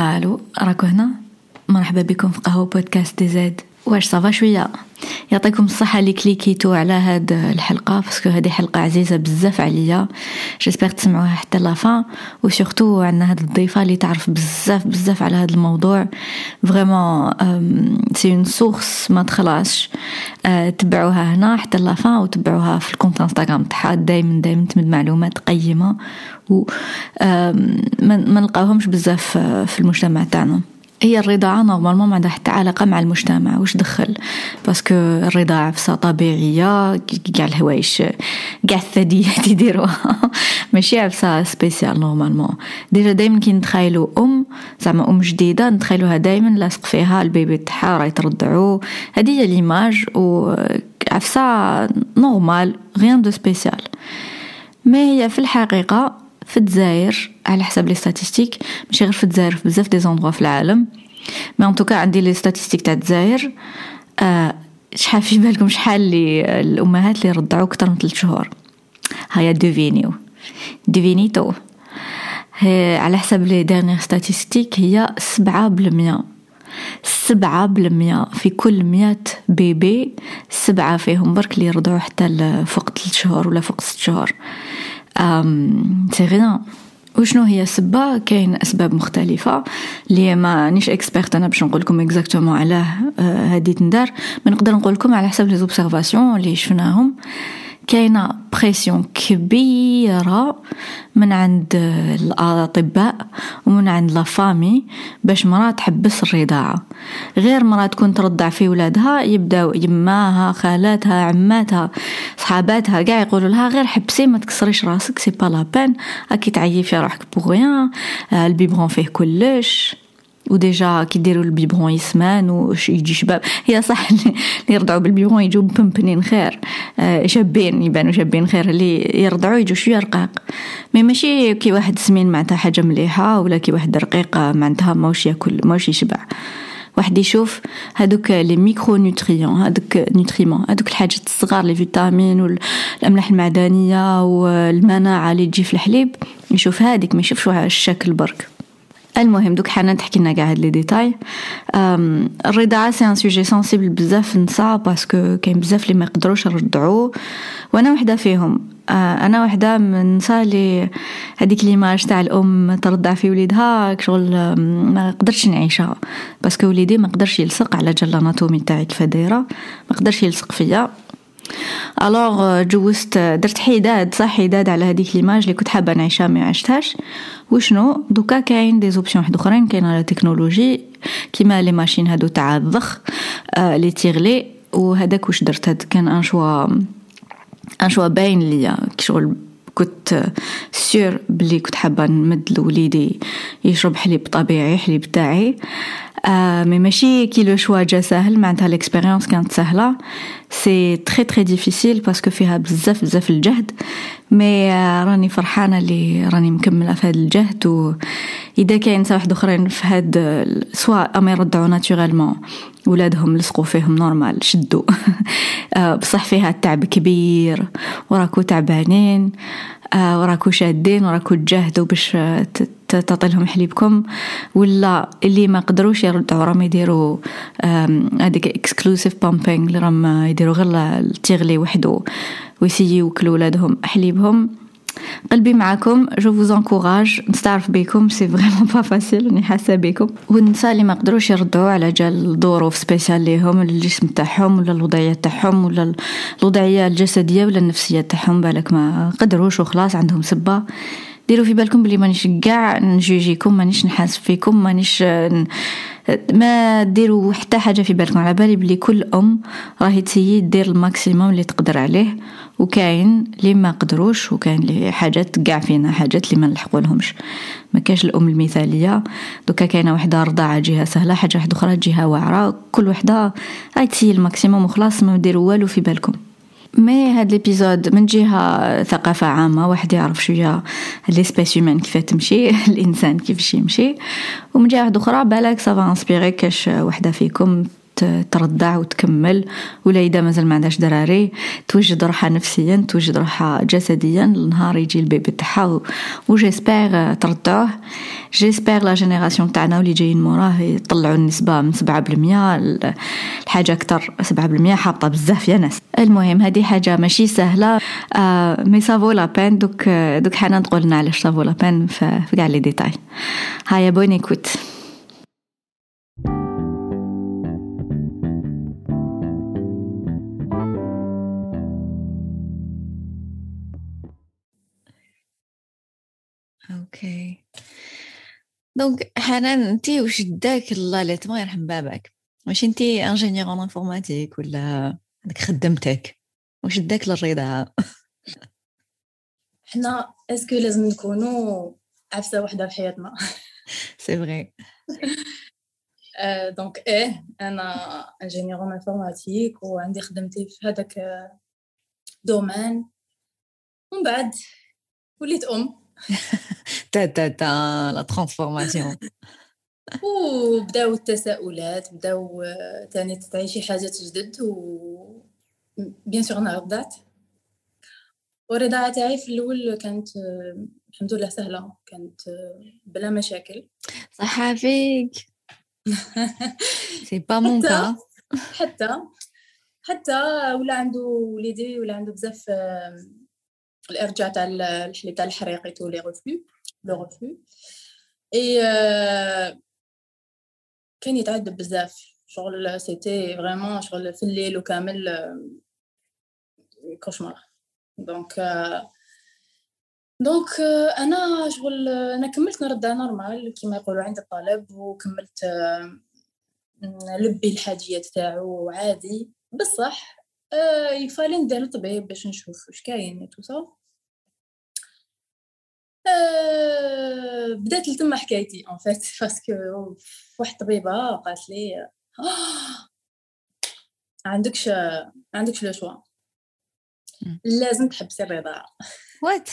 ألو راكو هنا؟ مرحبا بكم في قهوة بودكاست DZ. واش ça va شوية. يعطيكم الصحة اللي كليكيتو على هاد الحلقة parce que هذه حلقة عزيزة بزاف عليا. j'espère تسمعوها حتى la fin و surtout عندنا هاد الضيفة اللي تعرف بزاف بزاف على هاد الموضوع. vraiment c'est une source ما تخلاصش تبعوها هنا حتى la fin وتبعوها في ال compte انستغرام تاعها. دائما دائما تمد معلومات قيمة. و ما نلقاوهمش بزاف في المجتمع تاعنا. هي الرضاعة normalement ما عندها حتى علاقة مع المجتمع. واش دخل؟ parce que الرضاعة عفسة طبيعية كاع الهوايش كاع الثدييات يديروها. ماشي عفسة spéciale normalement. déjà دايما كي نتخيلو أم زعما أم جديدة نتخيلوها دايما لاصق فيها ال bébé تاعها راهي ترضعو هذه هي l'image و عفسة normale rien de spécial ما هي في الحقيقة في الجزائر على حسب les statistiques ماشي غير في الجزائر في بزاف des endroits في العالم. mais en tout cas عندي les statistiques تاع الجزائر. آه شحال في بالكم شحال لي الأمهات اللي رضعوا أكثر من 3 شهور. هيا ديفينيو ديفينيتو على حسب les dernières statistiques هي سبعة بالمية. سبعة بالمية في كل مية bébé سبعة فيهم برك اللي يرضعوا حتى فوق 3 شهور ولا فوق 6 شهور. c'est rien وشنو هي السبة؟ كاين أسباب مختلفة. اللي ما نيش experte أنا باش نقول لكم exactement علاه هادي tendance. ما نقدر نقول لكم على حسب les observations اللي شفناهم. كاينة pression كبيرة من عند الأطباء ومن عند la famille باش مرا تحبس الرضاعة. غير مرا تكون ترضع في ولادها يبداو يماها خالاتها عماتها صحاباتها قاع يقولوا لها غير حبسي ما تكسريش راسك c'est pas la peine راكي تعيفي روحك pour rien ال biberon فيه كلش. و déjà كي ديروا ال biberon يسمان وش يجي شباب هي صح اللي يرضعوا بال biberon يجوا بمبنين خير. شابين يبانوا شابين خير اللي يرضعوا يجوا شوية رقاق. mais ماشي كي واحد سمين معناتها حاجة مليحة ولا كي واحد رقيق معناتها ماوش ياكل ماوش يشبع. واحد يشوف هذوك les micronutriments هذوك nutriments هذوك الحاجات الصغار les vitamines والاملاح المعدنية والمناعه اللي تجي في الحليب يشوف هذيك ما يشوفش الشكل برك. المهم دوك حنان تحكي لنا كاع هاد les détails. الرضاعة c'est un sujet sensible بزاف النساء parce que كاين بزاف اللي ما يقدروش يرضعوا وأنا وحدة فيهم. أنا وحدة من النساء اللي هذيك l'image تاع الأم ترضع في وليدها شغل ما قدرتش نعيشها. parce que وليدي ما قدرش يلصق على جال تاعي كيف دايره ما قدرش يلصق فيا. alors جوزت درت حداد صح؟ حداد على هذيك l'image اللي كنت حابة نعيشها ما عشتهاش وشنو؟ دوكا كاين des options واحد أخرين. كاين la technologie كيما les machines هادو تاع الضخ آه لي تيغلي. وهذاك واش درت؟ هاد كان un choix un choix باين ليا. شغل كنت sûre بلي كنت حابة نمد لوليدي يشرب حليب طبيعي حليب تاعي آه mais ماشي كي le choix جا ساهل معناتها l'expérience كانت سهله c'est très très difficile parce que فيها بزاف بزاف الجهد mais راني فرحانه اللي راني مكمله في هذا الجهد و اذا كاين واحد اخرين في هاد سواء اما يرضعوا naturellement ولادهم لصقوا فيهم normal شدوا بصح فيها تعب كبير وراكو تعبانين وراكو شادين وراكو تجاهدوا باش تعطيلهم حليبكم ولا اللي ما قدروش يرضعوا راهم يديروا هذيك exclusive pumping اللي راهم يديروا غير التيغلي وحده ويسيي يوكلوا ولادهم حليبهم. قلبي معاكم je vous encourage نستعرف بكم c'est vraiment pas facile راني حاسة بكم. والنساء اللي ما قدروش يرضعوا على جال ظروف spéciales ليهم الجسم تاعهم ولا الوضعية تاعهم ولا الوضعية الجسدية ولا النفسية تاعهم بالك ما قدروش وخلاص عندهم سبة. ديروا في بالكم بلي مانيش كاع نجوجيكم مانيش نحاسب فيكم مانيش ما ديروا حتى حاجة في بالكم. على بالي بلي كل أم راهي تسيي دير ال maximum اللي تقدر عليه وكاين اللي ما قدروش وكاين اللي حاجات كاع فينا حاجات اللي ما نلحقوا لهمش ما كاش الأم المثالية. دوكا كاينة وحدة رضاعة جهة سهلة حاجة واحدة أخرى جهة واعرة. كل وحدة هاي تسيي ال maximum وخلاص ما ديروا والو في بالكم. mais هاد l'épisode من جهة ثقافة عامة واحد يعرف شوية l'espèce humaine كيف تمشي الإنسان كيفاش يمشي ومن جهة أخرى بالك ça va inspirer كاش وحدة فيكم ترضع وتكمل ولا إذا مازال ما عندهاش دراري توجد روحها نفسيا توجد روحها جسديا النهار يجي ال bébé تاعها و j'espère ترضعوه j'espère la génération تاعنا واللي جايين موراه يطلعوا النسبة من 7% الحاجة أكثر 7% حابطه بزاف يا ناس. المهم هذه حاجة ماشي سهلة. آه mais ça vaut la peine دوك دوك حنان تقول لنا علاش ça vaut la peine في كاع les détails. هيا bonne écoute ok. donc حنان انت واش داك الله لا يرحم باباك؟ واش انت ingénieure en informatique ولا هذيك خدمتك؟ واش داك للرضاعه حنا est-ce que لازم نكونوا عفسة وحدة في حياتنا. c'est vrai donc إيه أنا ingénieure informatique وعندي خدمتي في هذاك domaine ومن بعد وليت أم. ta ta ta la transformation وبداو التساؤلات بداو تاني تعيشي حاجات جدد و bien sûr أنا رضعت والرضاعة تاعي في الأول كانت الحمد لله سهلة. كانت بلا مشاكل. صحة فيك c'est pas mon cas حتى حتى ولا عنده وليدي ولا عنده بزاف الإرجاع تاع الحليب تاع الحريق tous les reflux le reflux et كان يتعذب بزاف. شغل c'était vraiment شغل في الليل وكامل cauchemar. donc donc أنا شغل أنا كملت نرضع normal كيما يقولوا عند الطلب وكملت نلبي الحاجيات تاعو عادي. بصح il fallait ندير طبيب باش نشوف واش كاين تو أه بدأت لتما حكايتي en fait parce que واحد طبيبة قالت لي آه عندكش عندكش le choix لازم تحبسي الرضاعه وات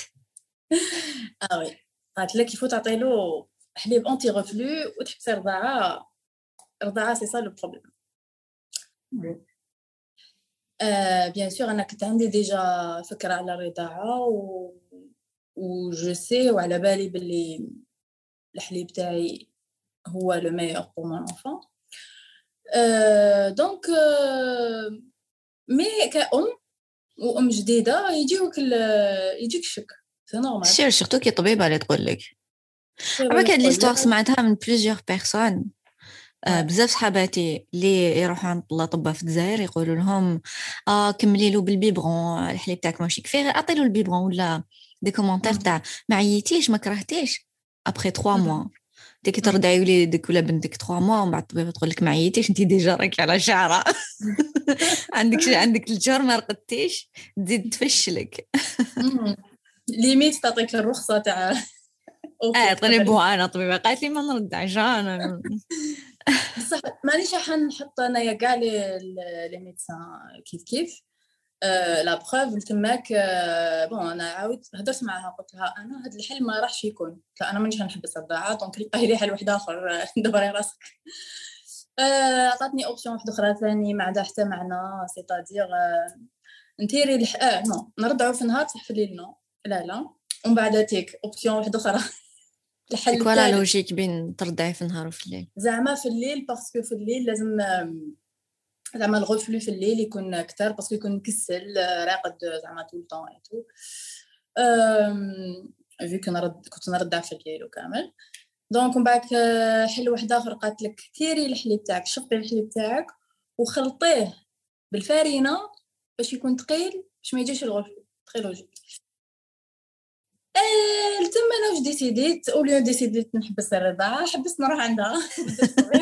ah oui. قالت لك qu'il faut تعطيلو حليب anti-reflux وتحبسي الرضاعه الرضاعه c'est ça le problème ah bien sûr أنا كنت عندي déjà فكرة على الرضاعه و و je sais وعلى بالي باللي الحليب تاعي هو le meilleur pour mon enfant donc mais كأم وام جديده يجيوك يجيك الشك c'est normal sûr surtout كي طبيبه اللي تقول لك عمرك هاد l'histoire سمعتها من plusieurs personnes بزاف صحاباتي اللي يروحوا عند الاطباء في الجزائر يقولوا لهم آه كملي له بال biberon الحليب تاعك ماشي كفاية أعطي له ال biberon ولا des commentaires تاع ما عييتيش ما كرهتيش après 3 mois ديك ترضعي وليدك ولا بنتك 3 mois ومن بعد الطبيبه تقول لك ما عييتيش انت ديجا راكي على شعره عندك عندك الجار ما رقدتيش تزيد تفشلك limite تعطيك الرخصه تاع آه طلي بو أنا طبيبه قالت لي ما نرضعش أنا بصح مانيش راح نحط انايا كاع les médecins كيف كيف la preuve تماك bon أنا عاود هضرت معاها. قلت لها أنا هذا الحل ما راحش يكون. لا أنا مانيش نحبس الرضاعه donc لقاي لي حل واحد آخر. دبري راسك. عطاتني option واحدة أخرى ثاني ما عندها حتى معنى c'est-à-dire نتيري الح... ah non نرضعو في النهار صح في الليل non. لا لا. ومن بعد تيك option واحدة أخرى. الحل quoi la logique بين ترضعي في النهار وفي الليل. زعما في الليل parce que في الليل لازم زعما ال reflux في الليل يكون أكثر parce que يكون مكسل راقد زعما tout le temps et tout في كنرد كنت نرضع في الليل وكامل donc من بعد حل واحد آخر قالت لك تيري الحليب تاعك شطي الحليب تاعك وخلطيه بالفارينة باش يكون ثقيل باش ما يجيش ال reflux ثقيل وجه تما أنا واش ديسيديت؟ au lieu ديسيديت نحبس الرضاعه حبست نروح عندها.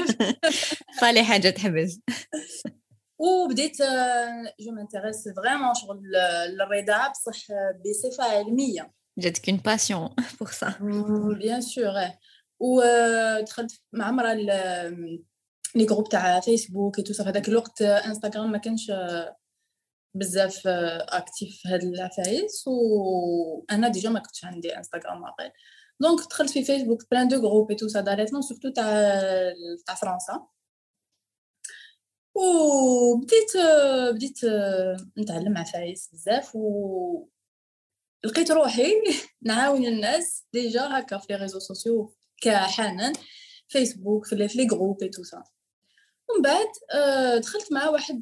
خالي حاجة تحبس. وبديت je m'intéresse vraiment شغل الرضاعه بصح بصفة علمية. جاتك une passion pour ça bien sûr ودخلت مع مرة les groupes تاع فيسبوك tout في هذاك الوقت انستغرام ما كانش بزاف actif في هاد العفايس وأنا déjà ما كنتش عندي انستغرام واقيلا donc دخلت في فيسبوك plein de groupes et tout ça directement surtout تاع تاع فرنسا. وبديت بديت نتعلم عفايس بزاف و لقيت روحي نعاون الناس déjà هكا في les réseaux sociaux كحنان فيسبوك في les groupes et tout ça ومن بعد آه، دخلت مع واحد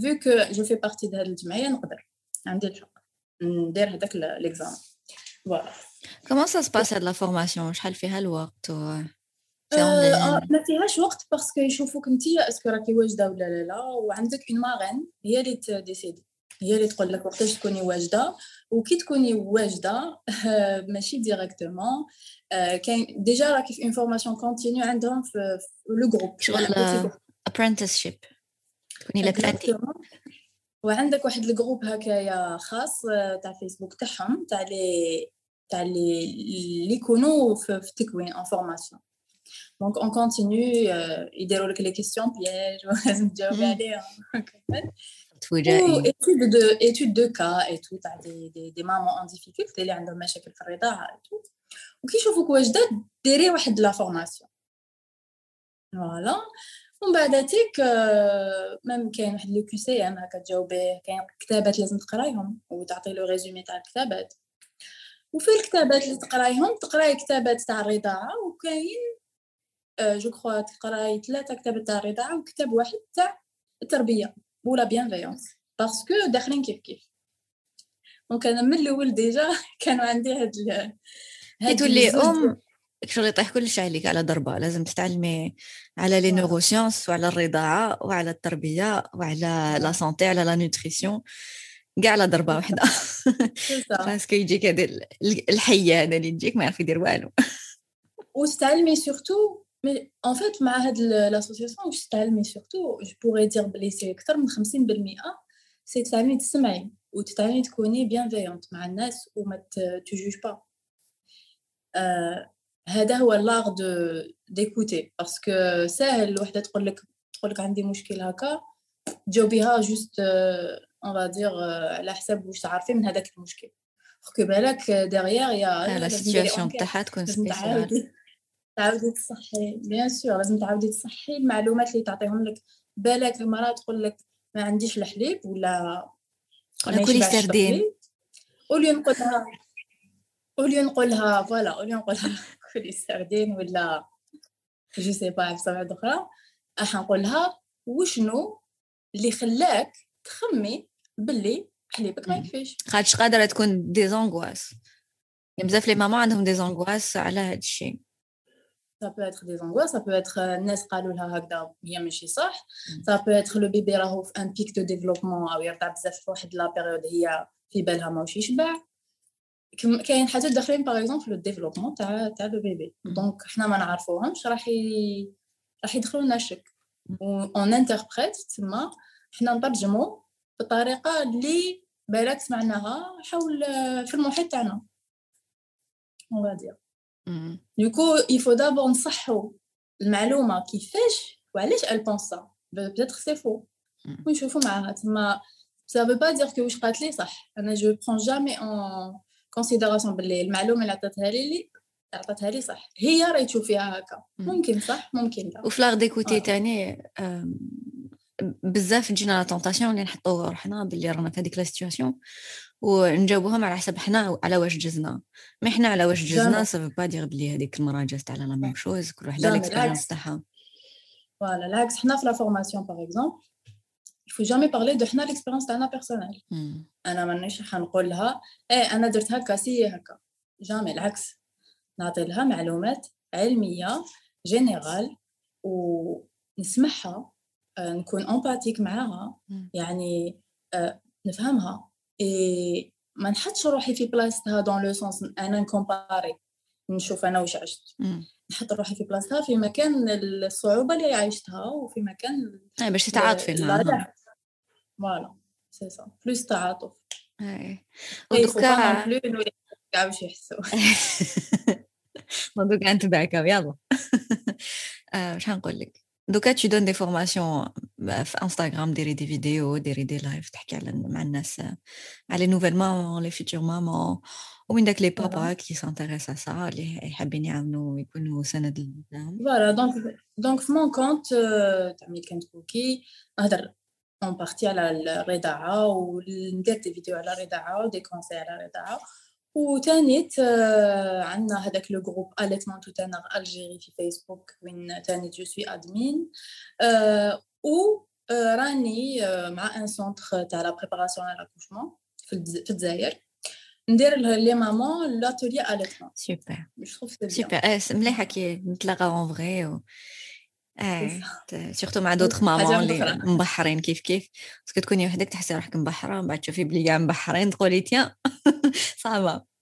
فيو كو جو في بارتي د هاد الجمعيه نقدر عندي الحق ندير هذاك ليكزام فوالا كومون سا سباس هاد لا فورماسيون شحال فيها الوقت و ما فيهاش وقت باسكو يشوفوك انت اسكو راكي واجده ولا لا لا وعندك اون ماغين هي اللي تديسيدي هي اللي تقول لك وقتاش تكوني واجده وكي تكوني واجده ماشي ديريكتومون كاين ديجا راكي في انفورماسيون كونتينيو عندهم في لو جروب شغل ابرنتسشيب تكوني لابرنتي وعندك واحد الجروب هكايا خاص تاع فيسبوك تاعهم تاع لي تاع لي اللي يكونوا في التكوين ان فورماسيون دونك اون كونتينيو يديروا لك لي كيسيون بياج ولازم تجاوبي عليهم تفاجئي étude de étude de cas et tout تاع دي دي, دي مامون ان ديفيكولتي اللي عندهم مشاكل في الرضاعه et tout وكيشوفوك واجده ديري واحد لا فورماسيون فوالا ومن بعد تيك ميم كاين واحد لو كيو سي ام هكا تجاوبيه كاين كتابات لازم تقرايهم وتعطي له ريزومي تاع الكتابات. وفي الكتابات اللي تقرايهم تقراي كتابات تاع الرضاعة وكاين جو كخوا تقراي ثلاثة كتابات تاع الرضاعة وكتاب واحد تاع التربية ولا بيانفيونس باسكو داخلين كيف كيف. donc أنا من الأول déjà كانوا عندي هاد هاد تولي أم. شغل يطيح كلش عليك على ضربة لازم تتعلمي على les neurosciences وعلى الرضاعة وعلى التربية وعلى la santé على la nutrition كاع على ضربة واحدة parce que يجيك هذا الحية هذا اللي يجيك ما يعرف يدير والو. وتتعلمي surtout mais en fait مع هاد l'association واش تتعلمي surtout je pourrais dire بلي c'est أكثر من 50% c'est تتعلمي تسمعي وتتعلمي تكوني bienveillante مع الناس وما تجوج pas هذا هو l'art de d'écouter parce que ساهل وحده تقول لك تقول لك عندي مشكل هكا تجاوبيها juste on va dire على حساب واش تعرفي من هذاك المشكل. خو بالك derrière y a la situation تاعها تكون spéciale تعاودي تصحي bien sûr لازم تعاودي تصحي المعلومات اللي تعطيهم لك. بالك المرأة تقول لك ما عنديش الحليب ولا كلي سردين au lieu نقولها au lieu نقولها voilà au lieu نقولها. كلي سردين ولا je sais pas بصفه واحدة أخرى راح نقولها وشنو اللي خلاك تخمي باللي حليبك ما يكفيش؟ خاطش قادرة تكون des angoisses بزاف les mamans عندهم des angoisses على هذا الشيء. Ça peut être des angoisses, ça peut être الناس قالوا لها هكذا هي ماشي صح. ça peut être le bébé راهو في un pic de développement أو يرضع بزاف في واحد la période هي في بالها ماهوش يشبع كاين حاجات داخلين باغ اكزومبل في الديفلوبمون تاع تاع لو بيبي دونك حنا ما نعرفوهمش راح ي... راح يدخلوا لنا الشك اون انتربريت تما حنا نترجموا بالطريقه اللي بالك سمعناها حول في المحيط تاعنا اون فادير دوكو يفو دابور نصحو المعلومه كيفاش وعلاش ال بونس سا بيتيتر سي فو ونشوفو معاها تما سا فو با دير كو واش قالت لي صح انا جو برون جامي اون كونسيديراسيون باللي المعلومة اللي عطاتها لي عطاتها لي صح. هي راهي تشوف فيها هكا. ممكن صح؟ ممكن لا. وفي لاغ ديكوتي تاني بزاف تجينا لا طونطاسيون اللي نحطو روحنا باللي رانا في هذيك لا سيتوياسيون ونجاوبوهم على حسب حنا على واش جزنا. mais حنا على واش جزنا ça veut pas dire بلي هذيك المراه جازت على la même chose كل وحده l'expérience تاعها. voilà العكس. حنا في la formation par exemple il faut jamais parler de حنا l'expérience تاعنا personnelle أنا مانيش حنقول لها إيه أنا درت هكا c'est هكا. jamais العكس. نعطي لها معلومات علمية générales ونسمعها نكون empathique معاها. يعني نفهمها. اي ما نحطش روحي في بلاصتها dans le sens أنا نكومباري. نشوف أنا واش عشت. نحط روحي في بلاصتها في مكان الصعوبة اللي عشتها وفي مكان باش تتعاطفي معاها voilà c'est ça plus تعاطف. اي ودوكا plus انه كاع باش يحسوا. دوكا نتبعك يلا. واش نقول لك؟ دوكا tu donnes des formations في انستغرام ديري دي فيديو ديري دي لايف تحكي على مع الناس على نوفيل مامون لي فيتور مامون ومن داك لي بابا كي سانتيريس ا سا اللي حابين يعاونوا يكونوا سند للقدام فوالا دونك دونك في مون كونت تاع ملي كنت كوكي نهضر اون بارتي على الرضاعه وندير دي فيديو على الرضاعه ودي كونساي على الرضاعه وتانيت عندنا هذاك لو جروب اليتمون تو تانغ الجيري في فيسبوك وين تانيت جو سوي ادمين و راني مع ان سونتر تاع لا بريباراسيون على لاكوشمون في الجزائر ندير لي مامون لاتولي اليتمون سوبر سوبر مليحه كي نتلاقاو اون فغي ايه سورتو مع دوطخ مامون اللي مبحرين كيف كيف باسكو تكوني وحدك تحسي روحك مبحره من بعد تشوفي بلي كاع مبحرين تقولي تيان صعبه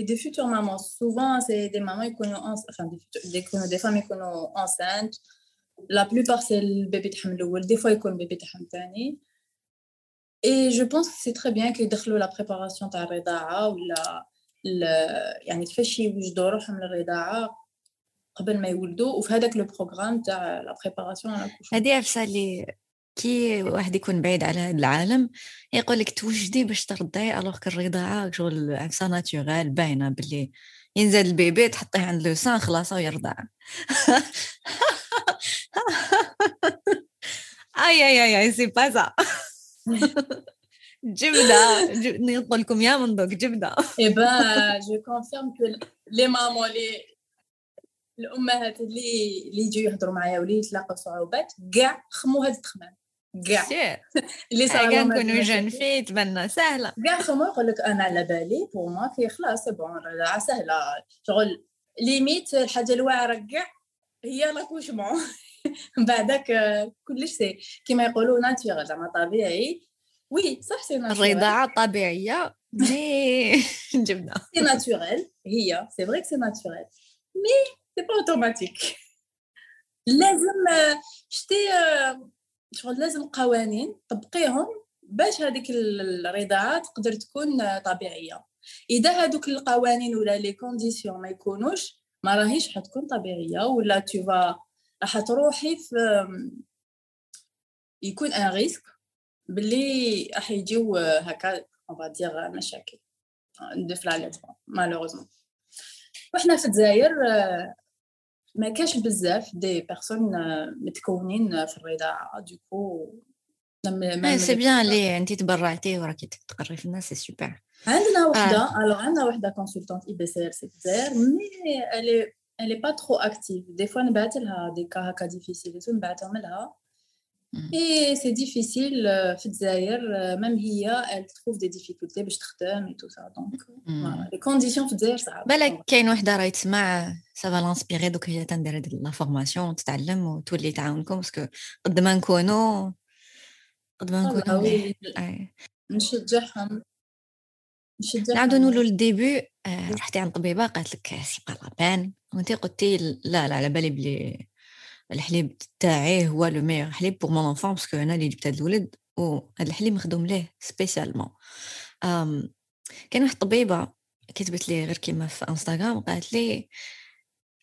Et des futures mamans, souvent, c'est des mamans qui connaissent, enfin, des, futures, des, femmes qui connaissent enceintes. La plupart, c'est le bébé de Hamloul. Des fois, ils connaissent le bébé de Hamtani. Et je pense que c'est très bien qu'ils دخلوا la préparation تاع الرضاعة ولا يعني كيفاش يوجدوا روحهم للرضاعة قبل ما يولدوا وفي هذاك لو بروغرام تاع لا بريباراسيون هذه عفسه اللي كي واحد يكون بعيد على هذا العالم يقول لك توجدي باش ترضعي الوغ الرضاعه شغل عفسه ناتورال باينه باللي ينزل البيبي تحطيه عند لو سان خلاص ويرضع اي اي اي سي با سا جبنه لكم يا من دوك جبنه اي با جو كونفيرم كو لي مامون لي الامهات اللي اللي يجوا يهضروا معايا واللي يتلاقوا صعوبات كاع خمو هاد التخمام. كاع. اللي صار كاع نكونوا جون في تبنى سهلة. كاع خمو يقول لك أنا على بالي بور ما كي خلاص بون سهلة. شغل ليميت الحاجة الواعرة كاع هي لاكوشمون بعدك كلش سي كيما يقولوا ناتيغ زعما طبيعي وي صح سي ناتيغ الرضاعه طبيعيه مي جبنا سي ناتوريل هي سي فري سي ناتوريل مي سي با اوتوماتيك لازم شتي شغل لازم قوانين طبقيهم باش هذيك الرضاعه تقدر تكون طبيعية. إذا هذوك القوانين ولا لي كونديسيون ما يكونوش ما راهيش حتكون طبيعية ولا تشوفا راح تروحي في يكون ان ريسك باللي راح يجيو هكا اون مشاكل. ندفل على مالوغوزمون وحنا في الجزائر ما كاش بزاف des personnes متكونين في الرضاعة. donc c'est bien اللي انت تبرعتي وراكي تقري في الناس c'est super عندنا وحدة alors عندنا وحدة كونسلتونت إي بي سي إر سي الجزائر مي الي الي با ترو اكتيف دي فوا نبعث لها دي كا هكا ديفيسيل نبعثهم لها اي سي ديفيسيل في الجزائر ميم هي elle trouve des difficultés باش تخدم اي تو سا دونك لي كونديسيون في الجزائر صعيبه بالك كاين وحده راهي تسمع سافا لانسبيري دوك هي تندير هاد لا فورماسيون تتعلم وتولي تعاونكم باسكو قد ما نكونوا قد ما نكونوا نشجعهم نشجعهم نعاودو نقولوا لل début رحتي عند طبيبة قالت لك c'est pas la peine وأنت قلتي لا لا على بالي بلي الحليب تاعي هو le meilleur حليب pour mon enfant parce que أنا اللي جبت هاد الولد وهاد الحليب مخدوم ليه spécialement كان واحد الطبيبه كتبت لي غير كيما في انستغرام قالت لي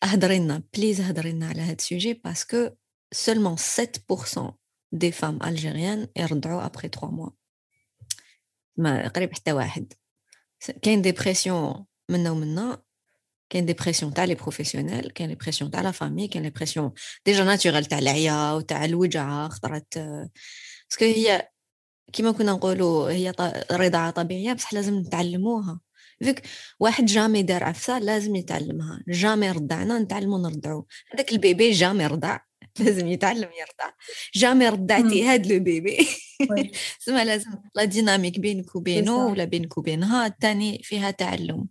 اهضري لنا please اهضري لنا على هاد ال sujet parce que seulement 7% des femmes algériennes يرضعوا après 3 mois ما قريب حتى واحد. كاين des pressions منا ومنا كاين des pressions تاع les professionnels كاين les pressions تاع la famille كاين les pressions déjà naturelles تاع العيا وتاع الوجعه خطرات parce que هي كيما كنا نقولوا هي رضاعه طبيعيه بصح لازم نتعلموها فيك واحد jamais دار عفسه لازم يتعلمها jamais رضعنا نتعلمو نرضعو هذاك ال bébé jamais رضع لازم يتعلم يرضع jamais رضعتي هاد le bébé. سما لازم la dynamique بينك وبينه ولا بينك وبينها الثاني فيها تعلم.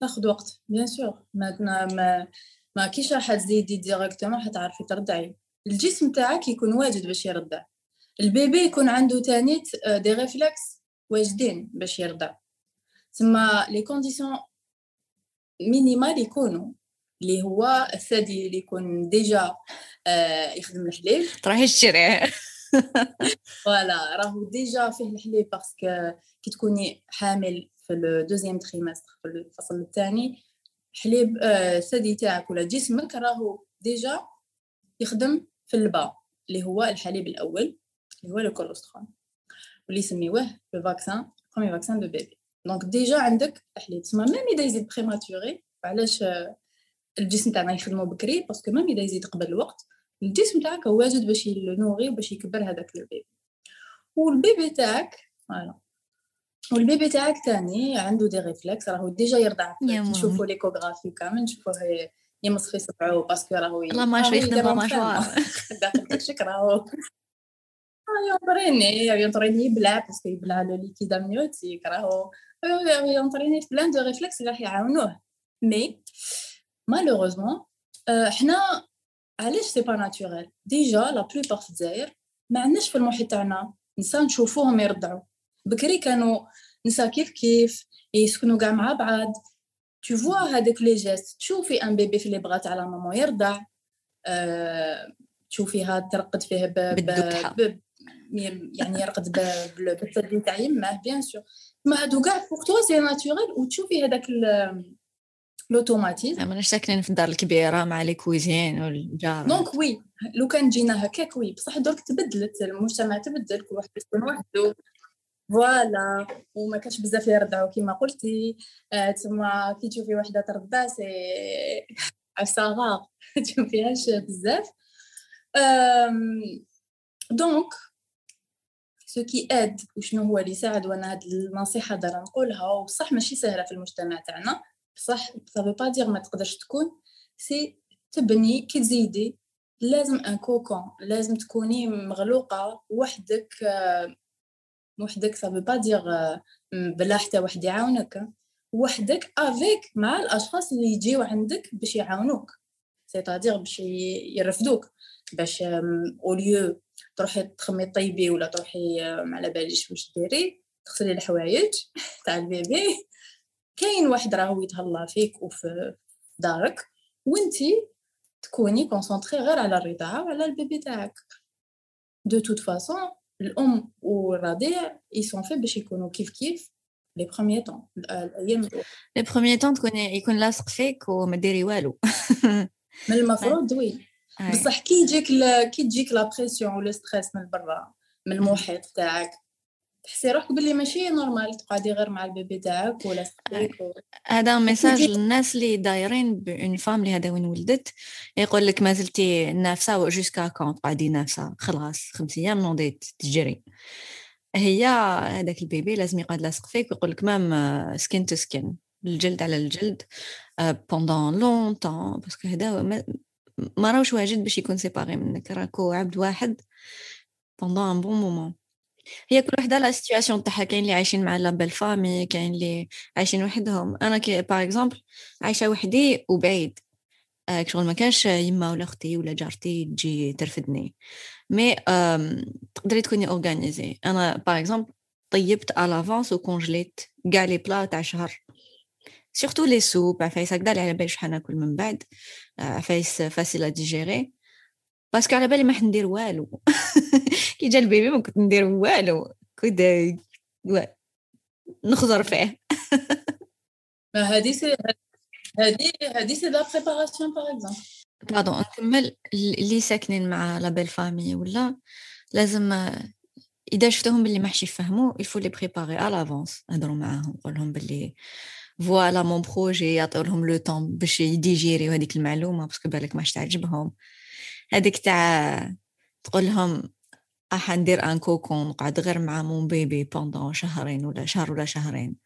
تاخذ وقت bien sûr ما ما ما كيش راح تزيدي directement حتعرفي ترضعي الجسم تاعك يكون واجد باش يرضع ال bébé يكون عنده تانيت des réflexes واجدين باش يرضع تما les conditions minimales يكونوا. اللي هو الثدي اللي يكون déjà آه يخدم الحليب. تروحي تشريه voilà راهو déjà فيه الحليب parce que كي تكوني حامل في ال deuxième trimestre في الفصل الثاني حليب الثدي آه، تاعك ولا جسمك راهو déjà يخدم في البا اللي هو الحليب الأول اللي هو ال colostrum واللي يسميوه le vaccin premier vaccin de bébé donc déjà عندك حليب تسمى même اذا يزيد prématuré علاش الجسم تاعنا يخدمو بكري parce que même اذا يزيد قبل الوقت الجسم تاعك هو واجد باش ينوغي باش يكبر هذاك ال bébé. وال bébé تاعك voilà وال bébé تاعك تاني عنده des réflexes راهو déjà يرضع نشوفوا les échographies كامل نشوفوا يمص في صبعو parce que راهو la mâchoire يخدم mâchoire داخل كرشك راهو ي entraîner ي entraîner يبلع parce que يبلع le liquide amniotique راهو. ي entraîner في plein de réflexes اللي راح يعاونوه. mais malheureusement حنا علاش c'est pas naturel déjà la plupart في الجزائر ما عندناش في المحيط تاعنا نساء نشوفوهم يرضعوا بكري كانوا نساء كيف كيف يسكنوا كاع مع بعض. tu vois هذاك les gestes تشوفي un bébé في les bras تاع la maman يرضع أه تشوفيها ترقد فيه ب... ب... يعني يرقد بالثدي تاع يماه bien sûr ما هادو كاع pour toi c'est naturel وتشوفي هذاك l'automatisme ماناش ساكنين في الدار الكبيرة مع les cousines والجار. donc oui لو كان جينا هكاك oui بصح درك تبدلت المجتمع تبدل كل واحد يكون وحده. voilà وما كانش بزاف يرضعوا. كيما قلتي آه تما كي تشوفي وحدة ترضع سي عصاغا تشوفيهاش بزاف. donc ce qui aide وشنو هو اللي يساعد وأنا هاد النصيحة دار نقولها وصح ماشي سهلة في المجتمع تاعنا. بصح ça veut pas dire ما تقدرش تكون c'est تبني كي تزيدي. لازم un cocon لازم تكوني مغلوقة. وحدك وحدك سافو با بلا حتى واحد يعاونك. وحدك avec مع الأشخاص اللي يجيو عندك باش يعاونوك. c'est-à-dire باش يرفدوك. باش au lieu تروحي تخمي طيبي ولا تروحي على باليش واش ديري تغسلي الحوايج. تاع ال bébé كاين واحد راهو يتهلا فيك وفي دارك وإنتي تكوني concentrée غير على الرضاعة وعلى ال bébé تاعك. de toute façon الأم والرضيع ils sont faits باش يكونوا كيف كيف les premiers temps الأيام les premiers temps تكون يكون لاصق فيك وما ديري والو. من المفروض oui بصح كي يجيك كي تجيك la pression ولا stress من برا من المحيط تاعك تحسي روحك باللي ماشي normal تقعدي غير مع ال bébé تاعك ولا. هذا message للناس اللي دايرين bonnes femmes اللي هذا وين ولدت يقول لك ما زلتي نافسة jusqu'à quand تقعدي نافسة؟ خلاص خمس أيام نوضي تجري. هي هذاك ال bébé لازم يقعد لاصق فيك ويقول لك même skin to skin الجلد على الجلد pendant longtemps parce que هذا ما راهوش واجد باش يكون séparé منك راكو عبد واحد pendant un bon moment هي كل وحده la situation تاعها. كاين اللي عايشين مع la belle-famille كاين اللي عايشين وحدهم. أنا كي par exemple عايشة وحدي وبعيد. شغل ما كانش يما ولا أختي ولا جارتي تجي ترفدني. mais تقدري تكوني organisée أنا par exemple طيبت à l'avance و congelé ت كاع les plats تاع شهر. surtout les soupes عفايس هكذا اللي على بالي شحال ناكل من بعد. عفايس faciles à digérer parce que على بالي ما حندير والو. كي جا ال bébé ما كنت ندير والو. كنت نخزر فيه. هذه c'est هذه هذه c'est la préparation par exemple pardon نكمل اللي ساكنين مع la belle-famille ولا لازم اذا شفتهم باللي ما حش يفهموا il faut les préparer à l'avance هضروا معاهم قول لهم باللي voilà mon projet يعطيو لهم le temps باش ي digérer و هذيك المعلومه parce que بالك ماش تعجبهم هذيك تاع تقول لهم راح ندير un cocon نقعد غير مع mon bébé pendant شهرين ولا شهر ولا شهرين.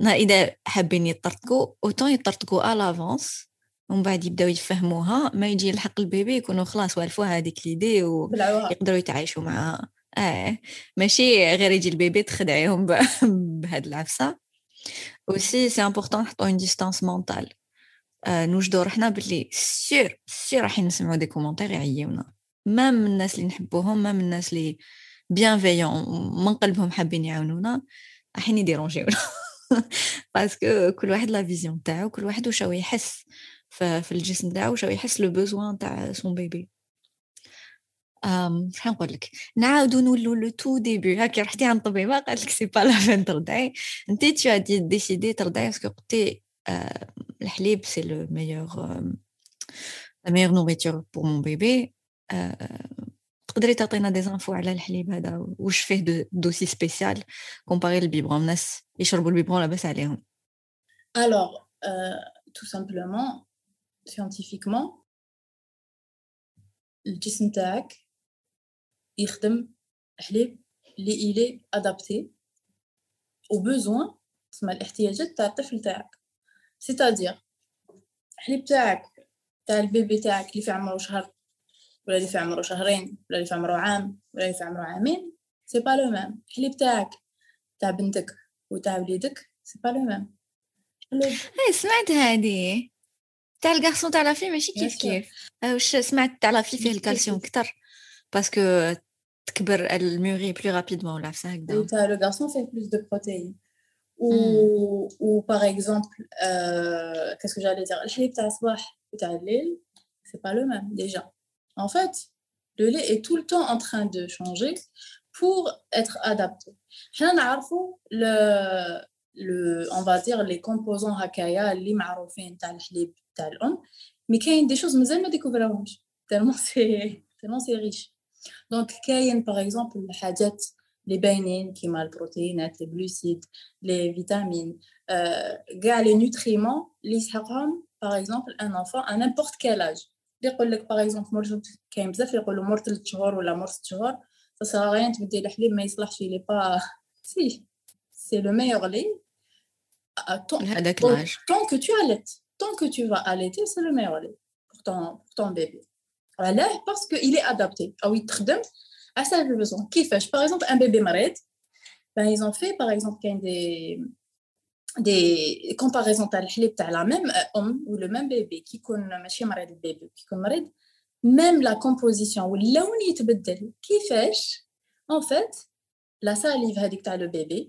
إذا حابين يطرطقوا autant يطرطقوا à l'avance ومن بعد يبداو يفهموها ما يجي يلحق ال bébé يكونوا خلاص والفوا هذيك l'idée ويقدروا يتعايشوا معها آه ماشي غير يجي ال bébé تخدعيهم بهاد العفسة. و c'est c'est important نحطو une distance mentale نوجدو روحنا باللي sûr sûr راح نسمعوا des commentaires يعيونا. même من الناس اللي نحبوهم même من الناس اللي bienveillants من قلبهم حابين يعاونونا راحين ي déranger ونا parce que كل واحد la vision تاعو كل واحد واش يحس في الجسم تاعو واش يحس le besoin تاع son bébé. شحال نقول لك؟ نعاودو نولو لو تو ديبي. هاكي رحتي عند الطبيبه قالت لك سي با لا فين ترضعي. انت تو ادي ديسيدي ترضعي باسكو قلتي الحليب سي لو ميور لا ميور نوريتور بور مون بيبي تقدري تعطينا دي زانفو على الحليب هذا واش فيه دوسي سبيسيال كومباري البيبرون الناس يشربوا البيبرون لاباس عليهم الوغ تو سامبلومون سيانتيفيكمون الجسم تاعك يخدم حليب اللي إلي أدابتي او بوزوان تسمى الاحتياجات تاع الطفل تاعك c'est-à-dire الحليب تاعك تاع ال bébé تاعك اللي في عمره شهر ولا اللي في عمره شهرين ولا اللي في عمره عام ولا اللي في عمره عامين c'est pas le même الحليب تاعك تاع بنتك وتاع وليدك c'est pas le même هاي سمعت هادي. تاع ال garçon تاع la fille ماشي كيف كيف؟ واش سمعت تاع la fille فيه الكالسيوم كتر parce que تكبر elle mûrit plus rapidement ولا عفسه هكذا. تاع le garçon فيه plus de protéines Hmm. ou, par exemple, euh, qu'est-ce que j'allais dire? C'est pas le même déjà. En fait, le lait est tout le temps en train de changer pour être adapté. Le, le, on va dire les composants hakaya, les maroufins, tal hlib, mais il y a des choses que nous découvrirons tellement c'est tellement c'est riche. Donc, il y a par exemple le hadjat, les bainines qui mal protéines, les glucides, les vitamines, euh, les nutriments, les par exemple un enfant à n'importe quel âge. يقول لك باغ اكزومبل مور كاين بزاف يقولوا مور 3 شهور ولا مور 6 شهور سا غيان تبدي الحليب ما يصلحش لي با سي سي لو ميور لي هذاك لاج طون كو تو اليت طون كو تو فا اليتي سي لو ميور لي pour ton pour ton bébé علاه باسكو il est adapté او يتخدم à sa besoin كيفاش باغ اكزومبل ان بيبي مريض ben ils ont fait par exemple كاين des des comparaisons تاع الحليب تاع la même ام ou le même bébé كي يكون ماشي مريض البيبي كي يكون مريض même la composition واللون يتبدل كيفاش en fait la salive هذيك تاع le bébé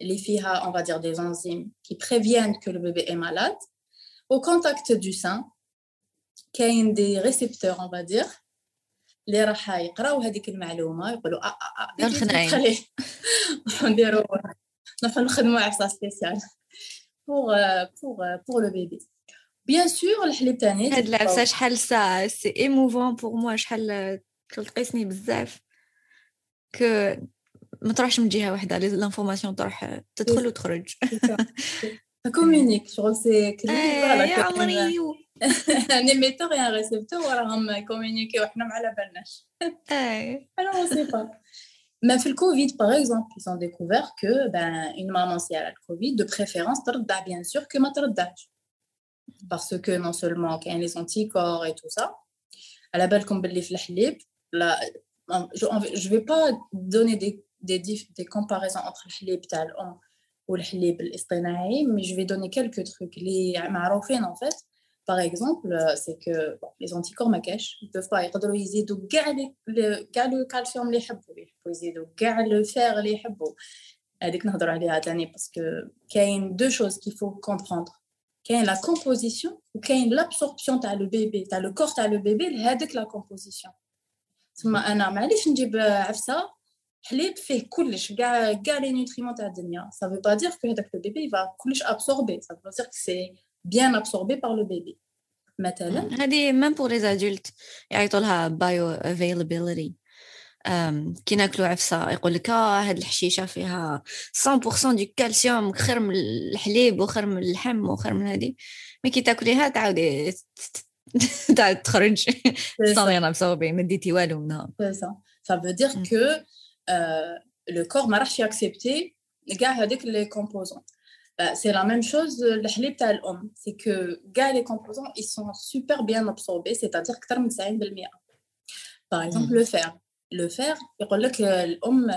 اللي فيها on va dire des enzymes qui préviennent que le bébé est malade au contact du sein كاين des récepteurs on va dire اللي راح يقراو هذيك المعلومة يقولوا آه آه آه خليه نديروا نروحو نخدمو عفسه سبيسيال pour pour pour le bébé bien sûr الحليب تاني هاد العفسه شحال ساعه c'est émouvant pour moi شحال تقيسني بزاف. ك ما تروحش من جهة واحدة l'information تروح تدخل وتخرج. communique شغل c'est كلي يا عمري ان ايميتور et un récepteur وراهم كومونيكيو وحنا ما على بالناش اي انا ما سي با Même le Covid, par exemple, ils ont découvert que ben, une maman, si elle a le Covid, de préférence, bien sûr que ma Parce que non seulement qu'il y a les anticorps et tout ça, à la belle comme là, je ne vais pas donner des, des, des comparaisons entre le halib ou le halib mais je vais donner quelques trucs. Les maroufines, en fait, par exemple, euh, c'est que bon, les anticorps ma ils ne peuvent pas يقدروا يزيدوا كاع كاع لو كالسيوم اللي يحبوا يحبوا يزيدوا كاع لو فير اللي يحبوا هذيك نهضروا عليها ثاني باسكو كاين دو شوز كي فو كومبروندر كاين لا كومبوزيسيون وكاين لابسوربسيون تاع لو بيبي تاع لو كور تاع لو بيبي لهذيك لا كومبوزيسيون تما انا معليش نجيب عفسه حليب فيه كلش كاع كاع لي نوتريمون تاع الدنيا سا فو با دير كو هذاك لو بيبي فا كلش ابسوربي سا فو دير كو سي bien absorbé par le bébé مثلا هذه même pour les adultes يعيطوا لها bio availability كي ناكلوا عفسه يقول لك اه هاد الحشيشه فيها 100% دو كالسيوم خير من الحليب وخير من اللحم وخير من هذه مي كي تاكليها تعاودي تعاود تخرج سون ابسوربي ما ديتي والو منها سا سا فو دير كو لو كور ما راحش ياكسبتي كاع هذيك لي كومبوزون Bah, c'est la même chose le halib تاع الام c'est que gars les composants ils sont super bien absorbés c'est-à-dire اكثر من 90% par exemple le fer le fer يقول لك الام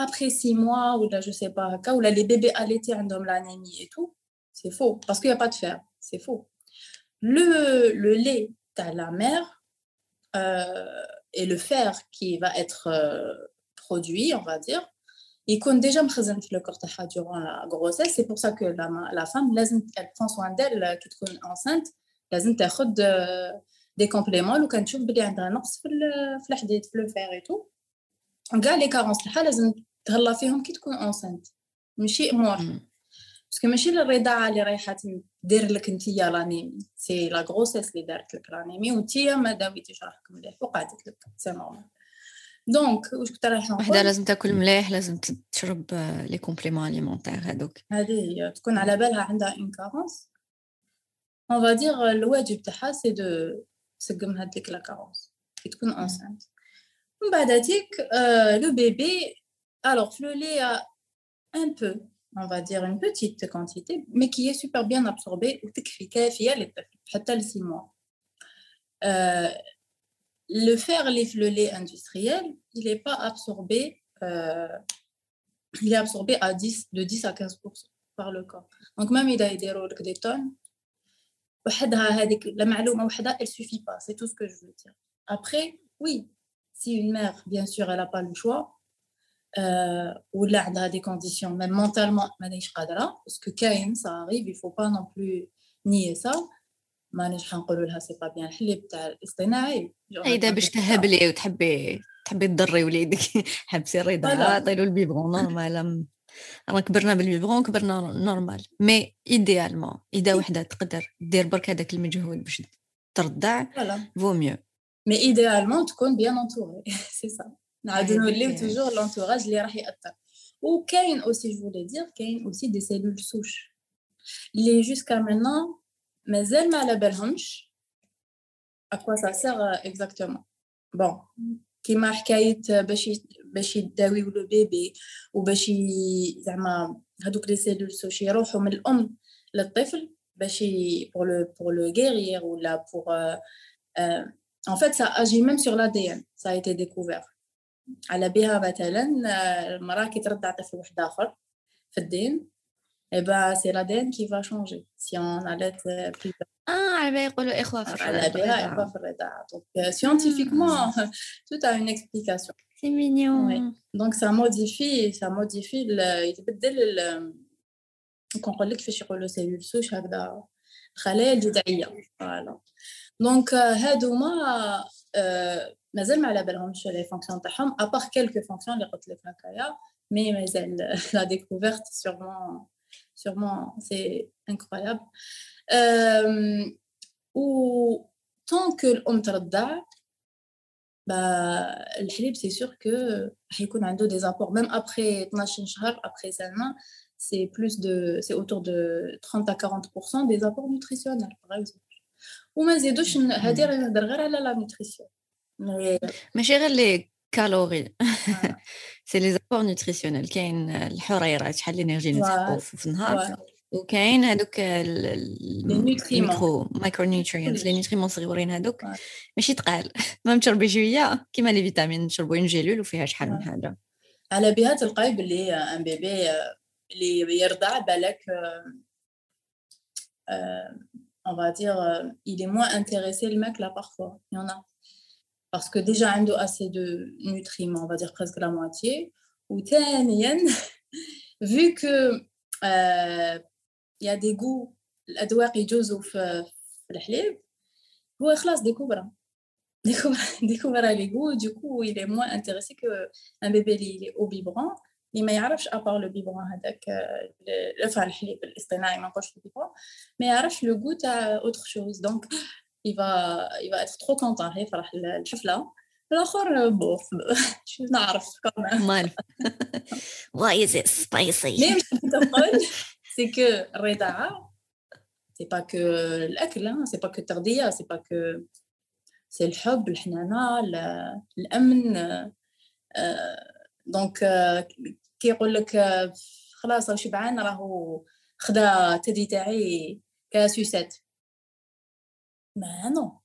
après 6 mois ou là je sais pas هكا ولا les bébés allaités عندهم l'anémie et tout c'est faux parce qu'il y a pas de fer c'est faux le le lait تاع la mère euh, et le fer qui va être euh, produit on va dire يكون ديجا مخزن في لو كور تاعها la grossesse. C'est pour ça que la, la femme لازم prend soin d'elle كي تكون enceinte. لازم تاخد des compléments لو كان تشوف بلي عندها نقص في في الحديد في le fer et tout كاع les carences تاعها لازم تهلا فيهم كي تكون enceinte ماشي امور parce que ماشي الرضاعة اللي رايحة دير لك نتيا l'anémie c'est la grossesse اللي دارت لك l'anémie وانتيا ما داويتيش روحك مليح. وقعدت لك. c'est normal دونك واش كنت رايحه وحده لازم تاكل مليح لازم تشرب لي كومبليمون اليمونتير هذوك هذه هي تكون على بالها عندها ان كارونس اون فا دير الواجب تاعها سي دو تسقم هذيك لا كارونس كي تكون انسانت من بعد هذيك لو بيبي الوغ في لو لي ان بو on va dire une petite quantité, mais qui est super bien absorbée ou كافية للطفل حتى ل 6 mois. Euh, le fer, le lait industriel, il n'est pas absorbé, euh, il est absorbé à 10, de 10 à 15 par le corps. Donc même il a des tonnes, la معلومة وحدها, elle suffit pas, c'est tout ce que je veux dire. Après, oui, si une mère, bien sûr, elle n'a pas le choix, euh, ou là, elle a des conditions, même mentalement, parce que quand ça arrive, il ne faut pas non plus nier ça. مانيش حنقول لها سي با بيان الحليب تاع الاصطناعي إذا باش تهبلي وتحبي تحبي تضري وليدك حبسي الرضاعه عطيلو ال biberon normal انا كبرنا بال biberon كبرنا normal mais idéalement إذا وحدة تقدر دير برك هذاك المجهود باش ترضع vaut mieux mais idéalement تكون bien entourée c'est ça نعاودو نوليو toujours l'entourage اللي راح يأثر. وكاين aussi je voulais dire كاين aussi des cellules souches اللي jusqu'à maintenant مازال ما على بالهمش à quoi ça sert exactement bon كيما حكاية باش باش يداويو le bébé وباش زعما هذوك les cellules souches يروحوا من الأم للطفل باش pour le pour le guérir ولا pour en fait ça agit même sur l'ADN ça a été découvert. على بها مثلا المرأة كي ترضع طفل واحد آخر في الدين eh ben, c'est l'ADN qui va changer si on allait plus Ah, على بالي يقولوا إخوة في على بالها إخوة في الرضاعة donc scientifiquement tout a une explication c'est mignon oui. donc ça modifie ça modifie يتبدل ال كنقول لك كيفاش يقولوا سيلول سوش هكذا الخلايا الجذعية فوالا دونك هادوما مازال ما على بالهمش لي فونكسيون تاعهم ابار كيلكو فونكسيون اللي قلت لك هكايا مي مازال لا ديكوفيرت سيغمون sûrement, c'est incroyable. Euh, ou tant que l'homme ترضع bah, الحليب c'est sûr que حيكون عنده des apports même après 12 شهر après سنة c'est plus de c'est autour de 30 à 40% des apports nutritionnels par exemple وما نزيدوش هذه راه نهضر غير على لا نوتريسيون ماشي غير لي كالوري سي لي زابور نوتريسيونيل كاين الحريرات شحال الإنرجي نتحقوا في النهار. وكاين هذوك ال micro micronutrients les nutriments صغيورين هذوك ماشي تقال. ما تشربي شوية كيما les vitamines نشربوا en gélules وفيها شحال من حاجة. على بها تلقاي بلي un bébé اللي يرضع بالك on va dire il est moins intéressé le mec là parfois. Il y en a. parce que déjà a assez de nutriments on va dire presque la moitié ou vu que euh, il y a des goûts الادواق يجوزوا في الحليب هو خلاص ديكوبرا ديكوبرا لي غو du coup il est moins intéressé que un bébé il est au biberon اللي ما يعرفش ابار لو بيبرون هذاك enfin الحليب الاصطناعي ما نقولش البيبرون ما يعرفش لو غو تاع اوتر شوز دونك il va, il va être trop content هيفرح الحفلة الآخر bof شو نعرف مال why is it spicy? mais مش تقول c'est que الرضاعة c'est pas que الأكل c'est pas que التغذية c'est pas que c'est الحب الحنانة الأمن donc كي يقول لك خلاص شبعان راهو خدا التدي تاعي ك sucette mais non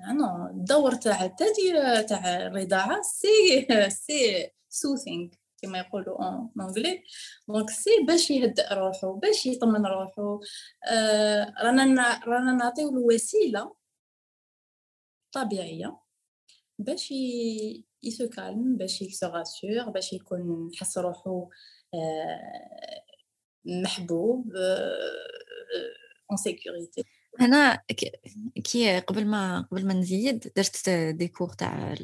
non الدور تاع تاع الرضاعة c'est c'est soothing كما يقولوا en anglais donc c'est باش يهدأ روحو باش يطمن روحو آه رانا رانا نعطيو الوسيله طبيعية باش ي se calme باش ي se rassure باش يكون يحس روحو آه محبوب en آه sécurité هنا كي قبل ما قبل ما نزيد درت des cours تاع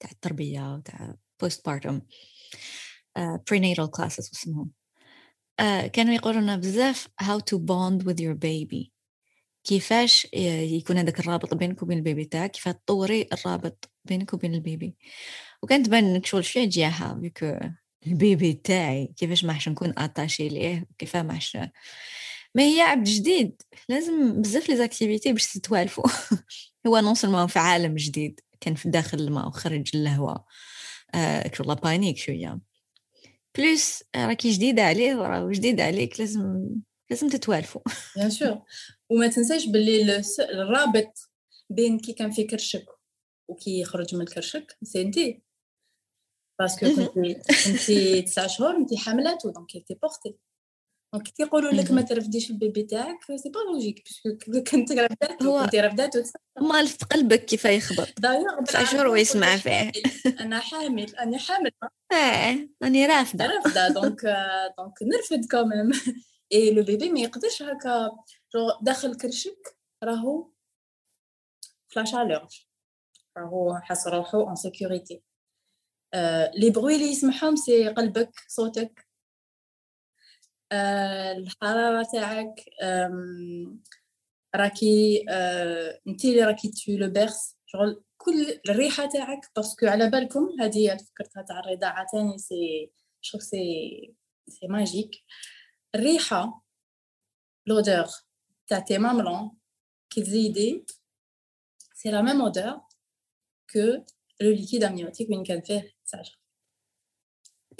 تاع التربية وتاع postpartum prenatal classes اسمهم كانوا يقولوا لنا بزاف how to bond with your baby. كيفاش يكون هذاك الرابط بينك وبين ال bébé تاعك كيف تطوري الرابط بينك وبين ال bébé. وكانت تبان انك شغل شوية جاها ال bébé تاعي كيفاش ما نكون attachée ليه كيف ما ما هي عبد جديد لازم بزاف les activités باش تتوالفوا هو non seulement في عالم جديد كان في داخل الماء وخرج للهواء آه كل panique شوية plus راكي جديده عليه وراه جديد عليك لازم لازم تتوالفوا bien sûr وما تنساش باللي الرابط بين كي كان في كرشك وكي يخرج من كرشك c'est انتي parce que كنتي كنتي تسع شهور انتي حاملات donc tu portais donc كي يقولوا لك ما ترفديش ال bébé تاعك c'est pas logique parce que كنت رفدات هو كنتي رفدات مال في قلبك كيف يخبط تسع شهور ويسمع فيه أنا حامل أنا حامل آه راني رافده رافده donc donc نرفد quand même et le bébé ما يقدرش هكا داخل كرشك راهو ف la chaleur راهو حاس روحو en sécurité les bruits اللي يسمعهم c'est قلبك صوتك الحرارة تاعك راكي آه، انت اللي راكي تشوي l'univers شغل كل الريحة تاعك parce que على بالكم هذه فكرتها تاع الرضاعة تاني c'est شوف c'est c'est magique الريحة l'odeur تاع tes mamelons كي تزيدي c'est la même odeur que le liquide amniotique وين كان فيه ساجه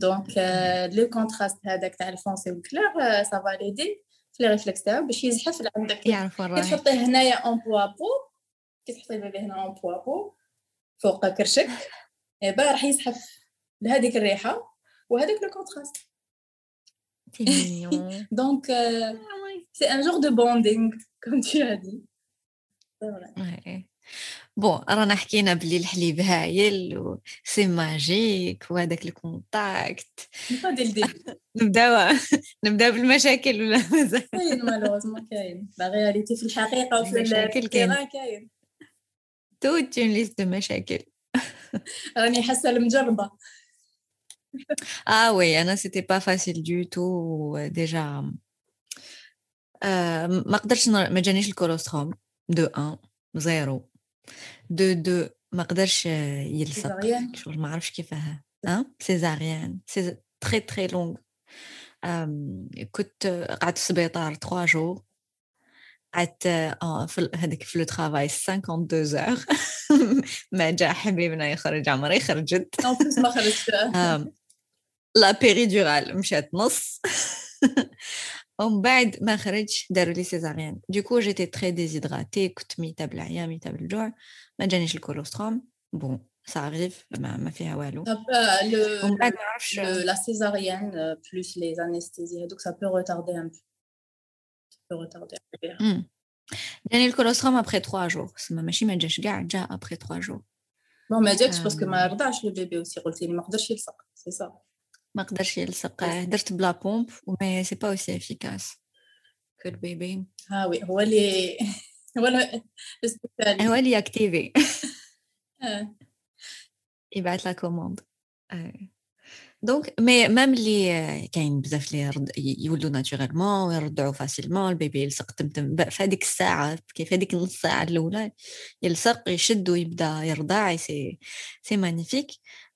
donc le contraste هذاك تاع ال foncé وال clair ça va l'aider في les réflexes تاعو باش يزحف لعندك يعرف كي تحطيه هنايا en peau à peau كي تحطي ال bébé هنا en peau à peau فوق كرشك با راح يزحف لهذيك الريحه وهذاك le contraste euh, c'est un genre de bonding, comme tu as dit. bon رانا حكينا بلي الحليب هايل و c'est magique وهذاك ال contact نبداو نبداو بالمشاكل ولا مازال كاين malheureusement كاين la réalité في الحقيقة وفي المشاكل كاين كاين toute une liste de مشاكل راني حاسه المجربه ah oui, Anna, c'était pas facile du tout. Déjà, ما قدرتش ما جانيش ال colostrum de un zéro دو دو ما قدرش يلصق شغل ما عرفش كيفاه ها سيزاريان سي تري تري لونغ كنت قعدت في السبيطار 3 جور قعدت في هذيك في لو ترافاي 52 زور ما جا حبيبنا يخرج عمري خرجت ما خرجت لا بيريدورال مشات نص Du coup, j'étais très déshydratée. Bon, ça arrive. Ah euh, le, le, euh, la césarienne euh, plus les anesthésies, donc ça peut retarder un peu. Ça peut retarder hein. hmm. le colostrum après trois jours. C'est ma machine, déjà après trois jours. Bon, mais je pense que ma le bébé aussi, il m'a c'est ça. ابخي 3 جور بون ما لي قدرش يلصق درت بلا بومب وما سي با اوسي إفيكاس. كو البيبي ها وي هو اللي هو هو اللي activé يبعث la commande. donc mais même اللي كاين بزاف اللي يرد يولدوا naturellement ويرضعوا facilement ال bébé يلصق تمتم في هذيك الساعة كيف هذيك النص ساعة الأولى يلصق يشد ويبدأ يرضع c'est c'est magnifique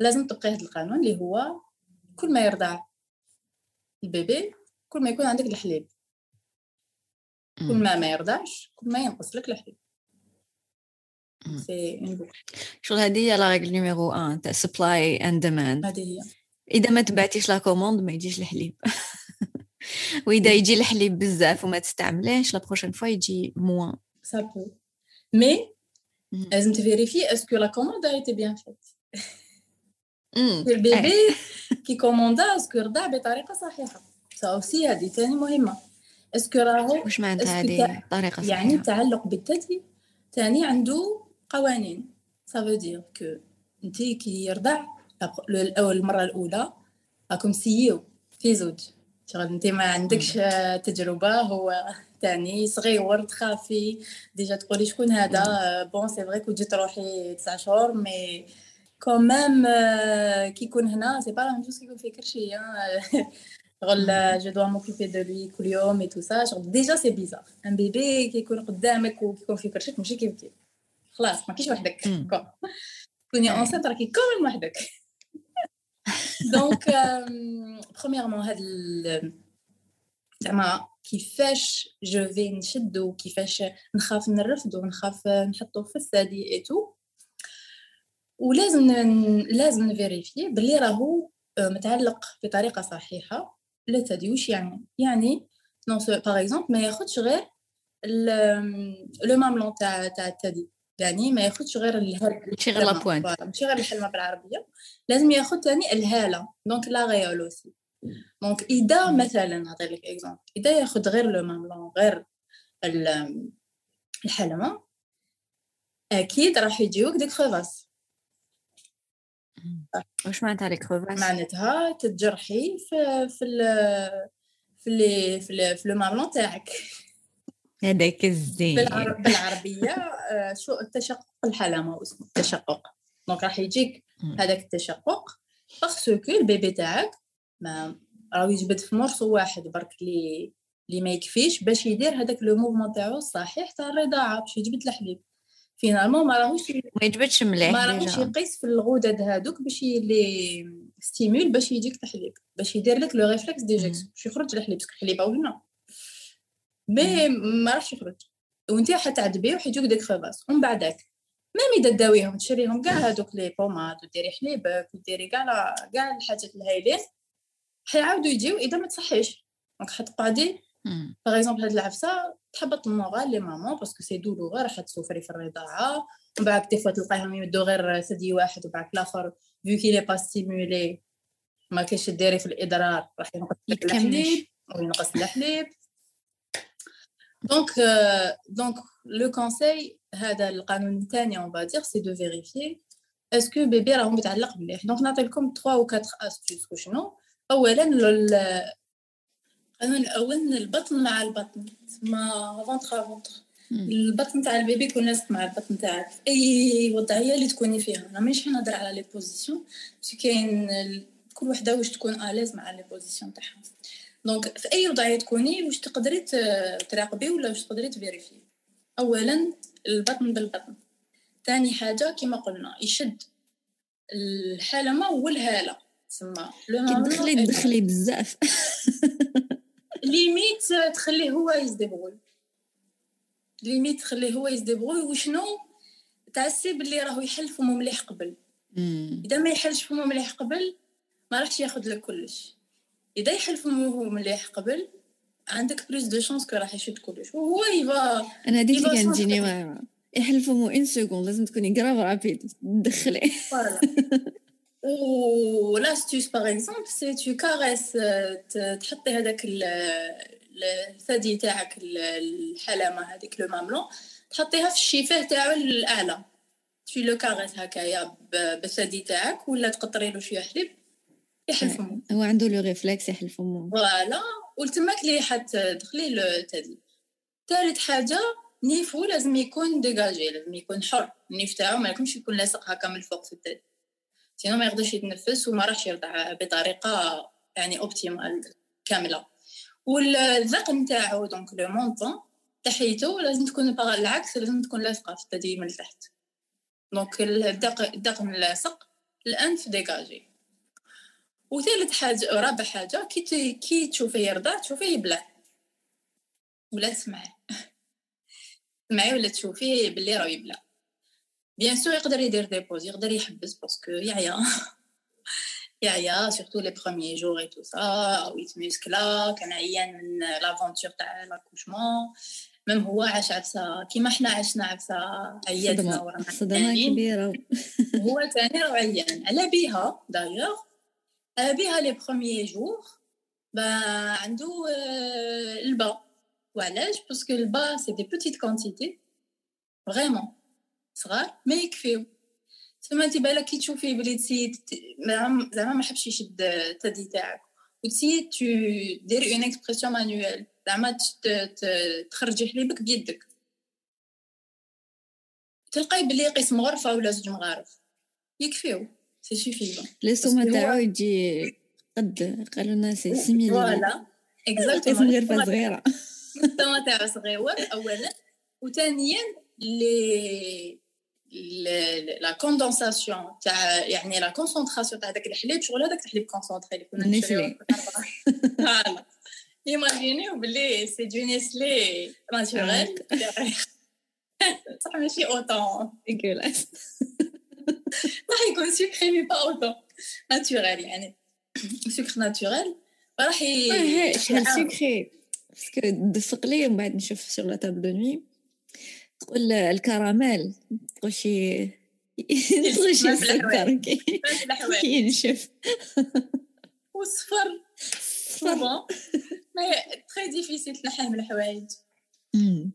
لازم تبقي هذا القانون اللي هو كل ما يرضع ال bébé كل ما يكون عندك الحليب. كل ما ما يرضعش كل ما ينقص لك الحليب. شغل هذه هي la règle numéro 1 تاع supply and demand هذه هي. إذا ما تبعتيش la commande ما يجيش الحليب. وإذا يجي الحليب بزاف وما تستعمليهش la prochaine fois يجي moins ça peut mais لازم ت vérifier est-ce que la commande était bien faite ال bébé كي commanda est-ce que رضع بطريقه صحيحه ça aussi هذه ثاني مهمه est-ce que راهو واش معناتها هذه طريقه صحيحه يعني التعلق بالثدي ثاني عنده قوانين. ça veut dire que انت كي يرضع المرة الأولى راكم سيو في زوج. شغل انت ما عندكش تجربة هو تاني صغير تخافي ديجا تقولي شكون هذا؟ بون سي فري كنت تروحي تسع شهور مي كومام كي يكون هنا سي با لا ميم كي يكون في كرشي شغل جو دوا موكوبي دو لوي كل يوم اي تو سا شغل ديجا سي بيزار ان بيبي كي يكون قدامك وكيكون في كرشك ماشي كيف كيف خلاص ما كاينش وحدك كوني اونسيت راكي كوميم وحدك دونك برومييرمون هاد زعما كيفاش جو في نشدو كيفاش نخاف نرفدو ونخاف نحطو في الثدي اي تو ولازم لازم ن vérifier بلي راهو متعلق بطريقة صحيحة. لا تدي وش يعني. يعني non par exemple ما ياخذش غير le mamelon تاع تاع الثدي يعني ما ياخذش غير الهرب ماشي غير la pointe ماشي غير الحلمة بالعربية. لازم ياخذ ثاني الهالة. donc l'aréole aussi donc إذا مثلا نعطي لك exemple إذا ياخذ غير le mamelon غير الحلمة أكيد راح يجيوك des crevasses واش معناتها les crevasses معناتها تتجرحي في في ال في les في, في le mamelon تاعك. هذاك الزين. بالعربية آه، شو التشقق؟ الحلمه اسمه التشقق. donc راح يجيك هذاك التشقق. parce que ال bébé تاعك ما راهو يجبد في morceau واحد برك لي اللي ما يكفيش باش يدير هذاك le mouvement تاعو الصحيح تاع الرضاعة باش يجبد الحليب. finalement ما راهوش ما يجبدش مليح ما راهوش يقيس في الغدد هذوك باش les stimule باش يجيك الحليب باش يدير لك le réflexe d'éjection باش يخرج الحليب parce que الحليب أو هنا mais ما راحش يخرج وانت حتعذبي وحيجوك des crevasses ومن بعدك même اذا تداويهم تشريهم كاع هذوك les pommades وديري حليبك وديري كاع كاع الحاجات الهايلين حيعاودوا يجيو اذا ما تصحيش donc حتقعدي par exemple هاد العفسه تحبط ال moral les mamans parce que ces douleurs راح ت souffrir في الرضاعة. ومن بعد des fois تلقايهم يمدو غير ثدي واحد وبعد الآخر vu qu'il est pas stimulé ما كاينش ديري في الادرار راح ينقص لك الحليب وينقص الحليب. donc donc le conseil هذا القانون الثاني on va dire c'est de vérifier est-ce que bébé راهو متعلق مليح donc نعطي لكم 3 و 4 astuces شنو اولا القانون الأول البطن مع البطن تسمى ventre ventre البطن تاع ال bébé يكون لاصق مع البطن تاعك. أي وضعية اللي تكوني فيها. أنا ماشي نهضر على les positions كاين كل وحدة واش تكون à l'aise مع les positions تاعها. donc في أي وضعية تكوني واش تقدري تراقبي ولا واش تقدري ت vérifier. اولا البطن بالبطن. ثاني حاجة كما قلنا يشد. الحلمه والهاله تسمى. لو تدخلي تدخلي بزاف. limite تخليه هو ي se débrouiller limite تخليه هو ي se débrouiller وشنو؟ تعسي باللي راهو يحل فمو مليح قبل. إذا ما يحلش فمو مليح قبل ما راحش ياخذ لك كلش. إذا يحل فمو مليح قبل عندك plus de chances que راح يشد كلش. وهو يبا أنا هذيك اللي كانت تجيني يحل فمو une seconde لازم تكوني grave rapide تدخلي و l'astuce par exemple c'est tu caresses تحطي هذاك الثدي تاعك الحلمه هذيك le mamelon تحطيها في الشفاه تاعو الاعلى tu le caresses هكايا بالثدي تاعك ولا تقطري له شوية حليب يحل فمو هو عنده le réflexe يحل فمو voilà وتماك لي حتدخلي الثدي ثالث حاجة نيفو لازم يكون dégagé لازم يكون حر النيف تاعو ما يكونش يكون لاصق هكا من الفوق في الثدي sinon ما يقدرش يتنفس وما راحش يرضع بطريقة يعني optimale كاملة. والذق نتاعو donc le menton تحيته لازم تكون العكس لازم تكون لاصقة في الثدي من التحت donc الدق الدق من اللاصق الأنف dégagé وثالث حاجة رابع حاجة كي كي تشوفيه يرضع تشوفيه يبلع. ولا تسمعي تسمعي ولا تشوفيه باللي راه يبلع. بيان سور يقدر يدير دي بوز يقدر يحبس باسكو يعيا يعيا سورتو لي بروميي جور اي تو سا ويت ميسكلا كان عيان من لافونتور تاع لاكوشمون ميم هو عاش عفسه كيما حنا عشنا عفسه عياتنا ورانا صدمه كبيره هو ثاني راه عيان على بيها دايوغ على بيها لي بروميي جور با عنده البا وعلاش باسكو البا سي دي بوتيت كونتيتي فريمون صغار ما يكفيو. تما انت بالك كي تشوفي بلي تسيد زعما ما حبش يشد الثدي تاعك. وتسيد تو دير اون اكسبرسيون مانويل. زعما تخرجي حليبك بيدك. تلقاي بلي قسم غرفة ولا زوج مغارف. يكفيو. سي سوفيزون لي سوما تاعو يجي قد قالوا لنا سي سيميلي فوالا اكزاكتومون غرفة صغيرة. السوما تاعو صغيور اولا. وثانيا لي لا كوندونساسيون تاع يعني لا كونسونطراسيون تاع داك الحليب شغل هذاك الحليب كونسونطري اللي كنا نشريو فوالا ايماجينيو بلي سي دو نيسلي ناتوريل صح ماشي اوتون ديكولاس راح يكون سكري مي با اوتون ناتوريل يعني سكر ناتوريل راح شحال سكري باسكو دفق لي ومن بعد نشوف سور لا تابل دو نوي تقول الكراميل تقول شي تقول شي سكر ينشف وصفر. صفر. très difficile تنحيه من الحوايج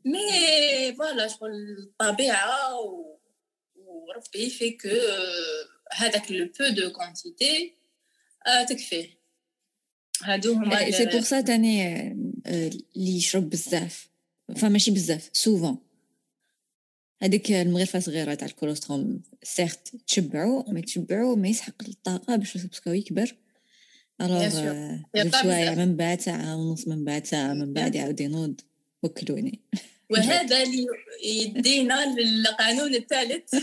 mais voilà شغل الطبيعه وربي fait que هذاك le peu de quantité تكفيه هادو هما سي بور سا تاني اللي يشرب بزاف فماشي بزاف سوفون هذيك المغرفة صغيرة تاع الكوليسترول سيرت تشبعو ما تشبعو ما يسحق الطاقة باش باسكو يكبر. الوغ بشويه من بعد ساعة ونص من بعد ساعة من بعد يعاود ينوض. وكلوني. وهذا اللي يدينا للقانون الثالث.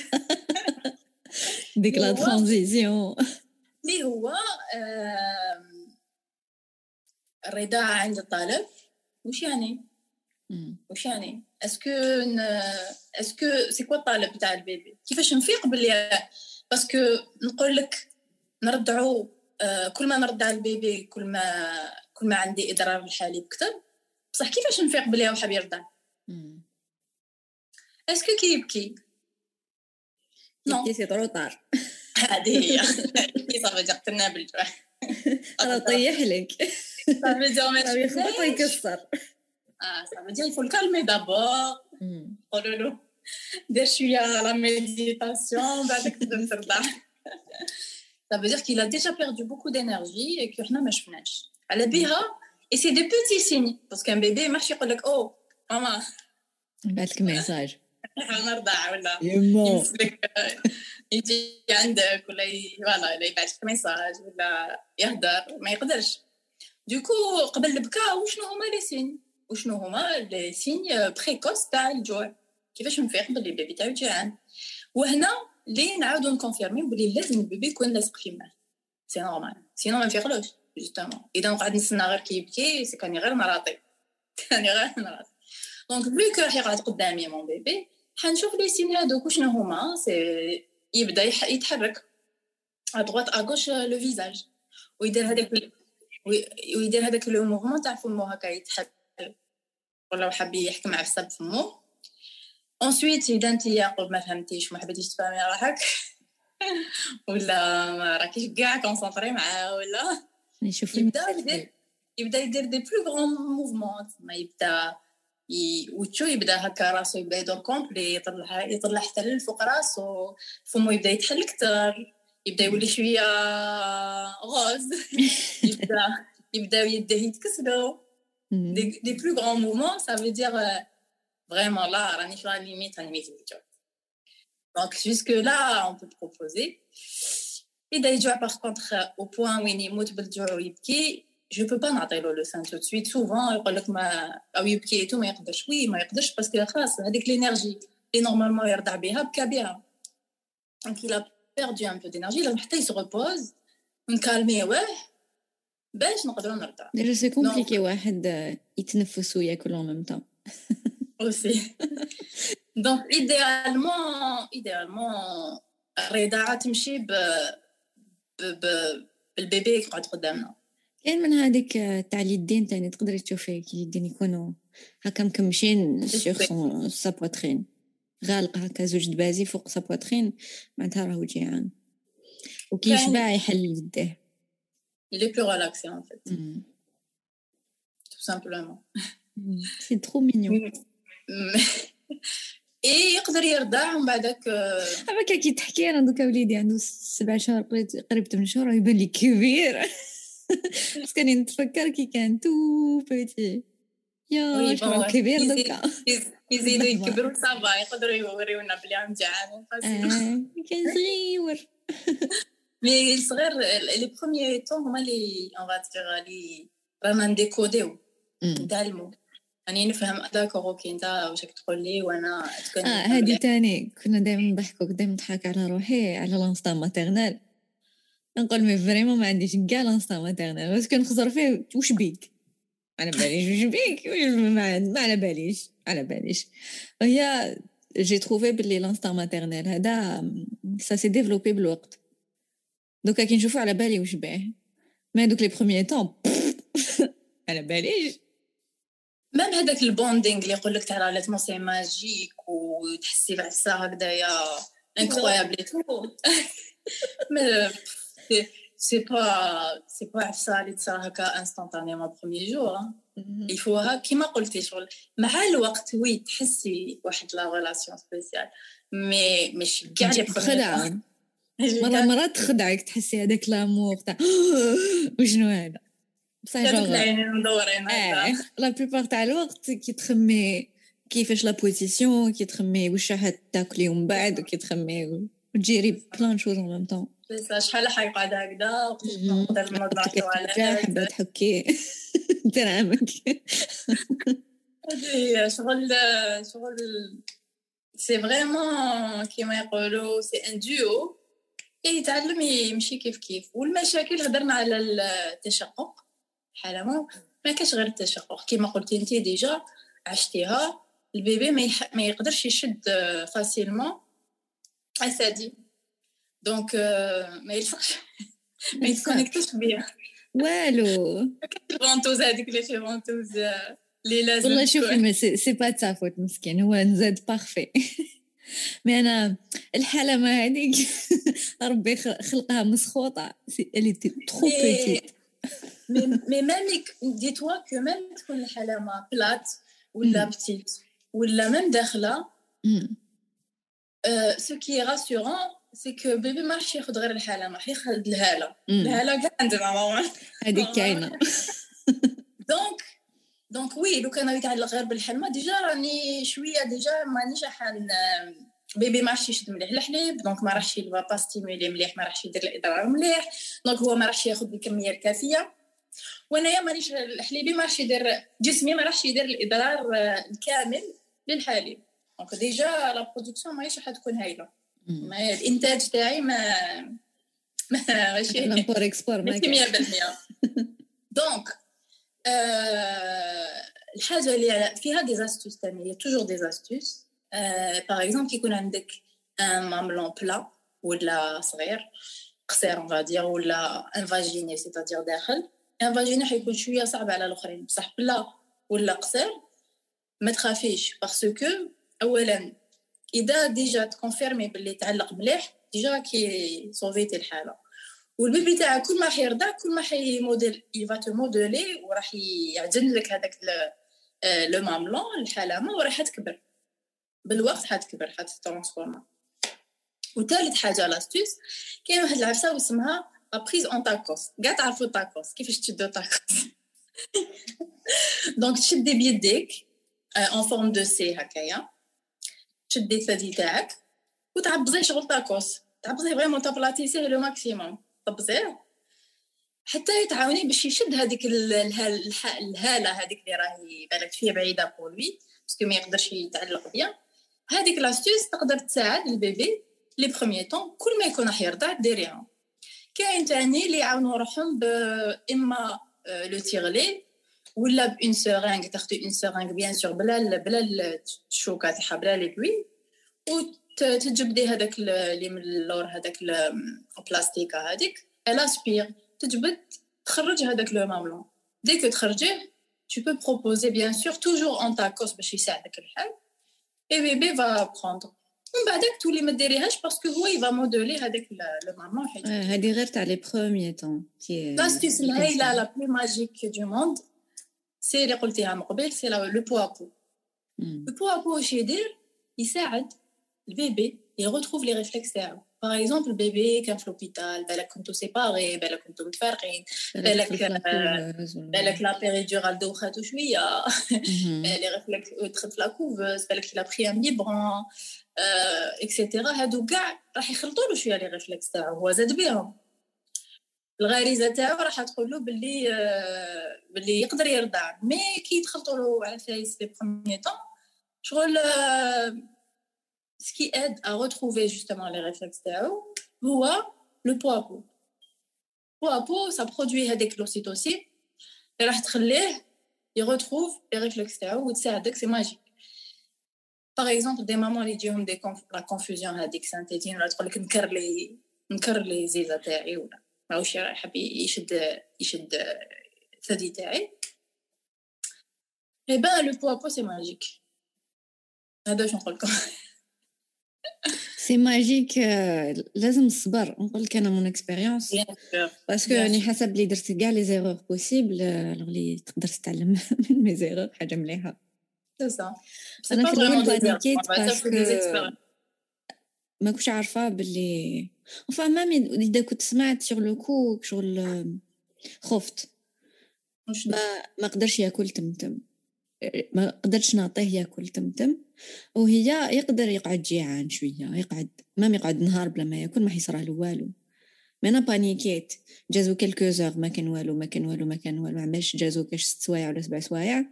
ديك la transition اللي هو الرضاعة عند الطلب. وش يعني؟ وش يعني؟ est-ce que est-ce que c'est quoi الطلب تاع ال bébé؟ كيفاش نفيق بلي parce que نقول لك نرضعو آه، كل ما نرضع ال bébé كل ما كل ما عندي إدرار الحليب كتر بصح كيفاش نفيق بلي هو حاب يرضع؟ اسكو كي يبكي؟ نو سي طرو طار. هذه هي. كي صافي جا قتلنا بالجوع. أنا طيح لك. صافي جا ما يخبط ويكسر اه ça veut dire il faut le calmer d'abord قولوا له دير شويه لا ميديتاسيون بعدك تبدا ترضع ça veut dire qu'il a déjà perdu beaucoup d'énergie et que حنا ما شفناش على بها et c'est des petits signes parce qu'un bébé ماشي يقول لك او ماما بعث لك ميساج نرضع ولا يما يجي عندك ولا فوالا ولا يبعث لك ميساج ولا يهدر ما يقدرش دوكو قبل البكاء وشنو هما لي سين وشنو هما لي سين بريكوس تاع الجوع. كيفاش نفيق بلي البيبي تاعو جيعان. وهنا لي نعاودو نكونفيرمي بلي لازم البيبي يكون لاصق في الماء. سي نورمال سينو ما نفيقلوش. جوستومون إذا نقعد نستنى غير كي يبكي سي كاني غير نراطي كاني غير نراطي دونك فلو كو راح يقعد قدامي مون بيبي حنشوف لي سين هادوك وشنو هما سي يبدا يتحرك. ادغوات اغوش لو فيزاج ويدير هذاك ويدير هذاك لو موفمون تاع فمو هكا يتحرك. ولا حاب يحكم عفسه بفمو اونسويت إذا أنت يعقوب ما فهمتيش ما حبيتيش تفهمي روحك. ولا ما راكيش كاع concentrée معاه ولا. يشوف يبدأ يدير يبدأ يدير des plus grands mouvements ما يبدأ وتشو يبدأ هكا راسو يبدأ يدور complet يطلع يطلع حتى للفوق راسو. فمو يبدأ يتحل كتر يبدأ يولي شوية rose يبدا يبدأ يديه يتكسلو des, des plus grands mouvements, ça veut dire euh, vraiment là, راني في limite راني ميت الجوع. Donc jusque-là, on peut proposer. إذا يجوع par contre au point وين يموت بالجوع ويبكي جو بو با نعطيلو لو سان تو سويت سوفون يقول لك ما او يبكي تو ما يقدرش وي ما يقدرش باسكو خلاص هذيك لينيرجي اللي نورمالمون يرضع بها بكى بها دونك il a perdu un peu d'énergie لازم حتى يسغوبوز ونكالميوه باش نقدروا نرضع ديجا سي كومبليكي واحد يتنفس وياكل اون ميم طون aussi donc idéalement idéalement الرضاعه تمشي ب بال bébé يقعد قدامنا. كاين من هذيك تاع اليدين تاني تقدري تشوفي كي اليدين يكونوا هكا مكمشين sur sa poitrine غالق هكا زوج دبازي فوق sa poitrine معناتها راهو جيعان. وكي يشبع يحل يديه Il est plus relaxé en fait. Mm. Tout simplement. C'est trop mignon. اي يقدر يرضع ومن بعدك أما كي تحكي أنا دوكا وليدي عنده سبع شهور قريب 8 شهور يبان لي كبير. بس نتفكر كي كان tout petit يا شنو كبير دوكا. يكبروا ça va يقدروا يوريونا بلي عم جعان كان صغير. مي الصغير لي بروميي طون هما لي اون فا لي رانا نديكوديو نتعلمو يعني نفهم داكوغ اوكي انت واش تقول لي وانا تكون اه هادي تاني كنا دائما نضحكوا دائما نضحك على روحي على لانستا ماتيرنال نقول مي فريمون ما عنديش كاع لانستا ماتيرنال باسكو نخزر فيه واش بيك على باليش واش بيك ما على باليش على باليش هي جي تروفي بلي لانستا ماتيرنال هذا سا سي ديفلوبي بالوقت دوكا كي نشوفو على بالي واش باه مي دوك لي بروميي طون على باليش ميم هذاك البوندينغ اللي يقول لك تاع راليتمون سي ماجيك وتحسي بعفسه هكذايا انكرويابل تو مي سي با سي با عفسه اللي تصرا هكا انستانتانيمون بروميي جور يفوها كيما قلتي شغل مع الوقت وي تحسي واحد لا ريلاسيون سبيسيال مي ماشي كاع لي خدعه مرة مرات تخدعك تحسي هذاك لامور تاع وشنو هذا؟ بصح مدورين آه لا بليبار تاع الوقت كي تخمي كيفاش لا بوزيسيون كي تخمي واش راح تاكلي ومن بعد وكي تخمي وتجيري بلان شوز اون ميم طون شحال حيقعد هكذا؟ نقدر نوضع على حبه تحكي درامك. هذه شغل شغل c'est vraiment كيما يقولوا c'est un duo يتعلم يمشي كيف كيف. والمشاكل هضرنا على التشقق حالة ما كاش غير التشقق. كما قلتي انت déjà عشتيها ال bébé ما, يح... ما يقدرش يشد facilement. c'est-à-dire donc ما يلصقش ما يت connecte وش بيا. والو. ال ventouse هذيك اللي في ventouse اللي لازم والله شوفي c'est pas ta faute مسكين. هو نزاد parfait mais أنا الحلمة هذيك ربي خلقها مسخوطة. اللي trop petite mais même dis-toi que même تكون الحلمة plate ولا petite ولا même داخلة ce qui est rassurant c'est que bébé ما راحش ياخذ غير الحلمة راح ياخذ الهاله الهاله كاع عندنا ماما. هذيك كاينة. donc donc oui لو كان يتعلق غير بالحلمه déjà راني شوية déjà مانيش حان bébé ما راحش يشد مليح الحليب donc ما راحش il va pas stimuler مليح ما راحش يدير الاضرار مليح donc هو ما راحش ياخذ الكميه الكافيه وانايا مانيش الحليبي ما راحش يدير جسمي ما راحش يدير الاضرار الكامل للحليب donc déjà la production ماهيش حتكون هايله ما الانتاج تاعي ما ماشي 100% donc الحاجة اللي فيها des astuces ثاني toujours des astuces par exemple كيكون عندك un mamelon plat ولا صغير قصير on va dire ولا invaginé c'est-à-dire داخل. invaginé حيكون شوية صعب على الآخرين. بصح plat ولا قصير ما تخافيش parce que اولا إذا déjà ت confirmer باللي تعلق مليح déjà كي صوفيتي الحالة. وال bébé تاعك كل ما حيرضع كل ما حي modèle il va te modeler وراح يعجن لك هذاك le mamelon الحلامة وراح تكبر. بالوقت حتكبر حتت transformer وثالث حاجة l'astuce كاين واحد العفسة اسمها prise en tacos كاع تعرفوا تاكوس كيفاش تشدوا تاكوس donc تشدي بيديك en forme de C هكايا. تشدي الثدي تاعك. وتعبزي شغل تاكوس تعبزيه vraiment t'aplatissez le maximum طبزيه حتى يتعاوني باش يشد هذيك الهالة هذيك اللي راهي بالك فيها بعيدة pour lui parce que ما يقدرش يتعلق بيها هذيك l'astuce تقدر تساعد ال bébé les premiers temps كل ما يكون راح يرضع ديريها كاين تاني اللي يعاونوا روحهم إما le tire-lait ولا bonne seringue تاخدو une seringue bien sûr بلا بلا الشوكة تاعها بلا l'aiguille وتجبدي هذاك اللي من اللور هذاك البلاستيكه هذيك الاسبير تجبد تخرج هذاك لو ماملون ديك تخرجيه tu peux proposer bien sûr toujours en tacos باش يساعدك الحال et bébé va prendre ومن بعدك تولي ما ديريهاش باسكو هو يفا مودولي هذاك لو مامون هذه غير تاع لي بروميي طون لاستيس الهايله لا بلو ماجيك دو موند سي اللي قلتيها من قبل سي لو بوا بو لو بوا بو واش يدير يساعد البيبي يغوتروف لي ريفلكس تاعو باغ اكزومبل البيبي كان في لوبيتال بالك كنتو سيباري بالك كنتو متفارقين بالك بالك لا بيريدورال دوخاتو شويه لي ريفلكس دخلت في لا كوفوز بالك لا بري ان بيبرون اكسيتيرا هادو كاع راح يخلطوا له شويه لي ريفلكس تاعو هو زاد بيهم الغريزه تاعو راح تقول له باللي باللي يقدر يرضع مي كي تخلطوا له على فايس لي بروميي طون شغل ce qui aide à retrouver justement les réflexes تاعو هو le pot à pot pot à pot ça produit هذيك l'ocytocine اللي راح تخليه يretrouve les réflexes تاعو وتساعدك سي ماجيك باغ اكزومبل دي مامون اللي يجيهم دي لا كونفوزيون هذيك سانتيتين ولا تقول لك نكر لي نكر لي زيزه تاعي ولا ماهوش يحب يشد يشد الثدي تاعي اي بان لو بوا بو سي ماجيك هذا واش نقول لكم c'est magique لازم الصبر. نقول لك أنا mon expérience parce que يعني حسب اللي درت كاع les erreurs possibles اللي تقدر تتعلم من mes erreurs حاجة مليحة. أنا في الأول paniqu يت parce que ما كنتش عارفة باللي enfin même إذا كنت سمعت le coup شغل خفت. ما ما قدرش ياكل تمتم. ما قدرتش نعطيه ياكل تمتم وهي يقدر يقعد جيعان شوية يقعد ما يقعد نهار بلا ما ياكل ما حيصرى له والو. mais أنا paniqu يت جازو quelques heures ما كان والو ما كان والو ما كان والو. عماش جازو كاش ست سوايع ولا سبع سوايع؟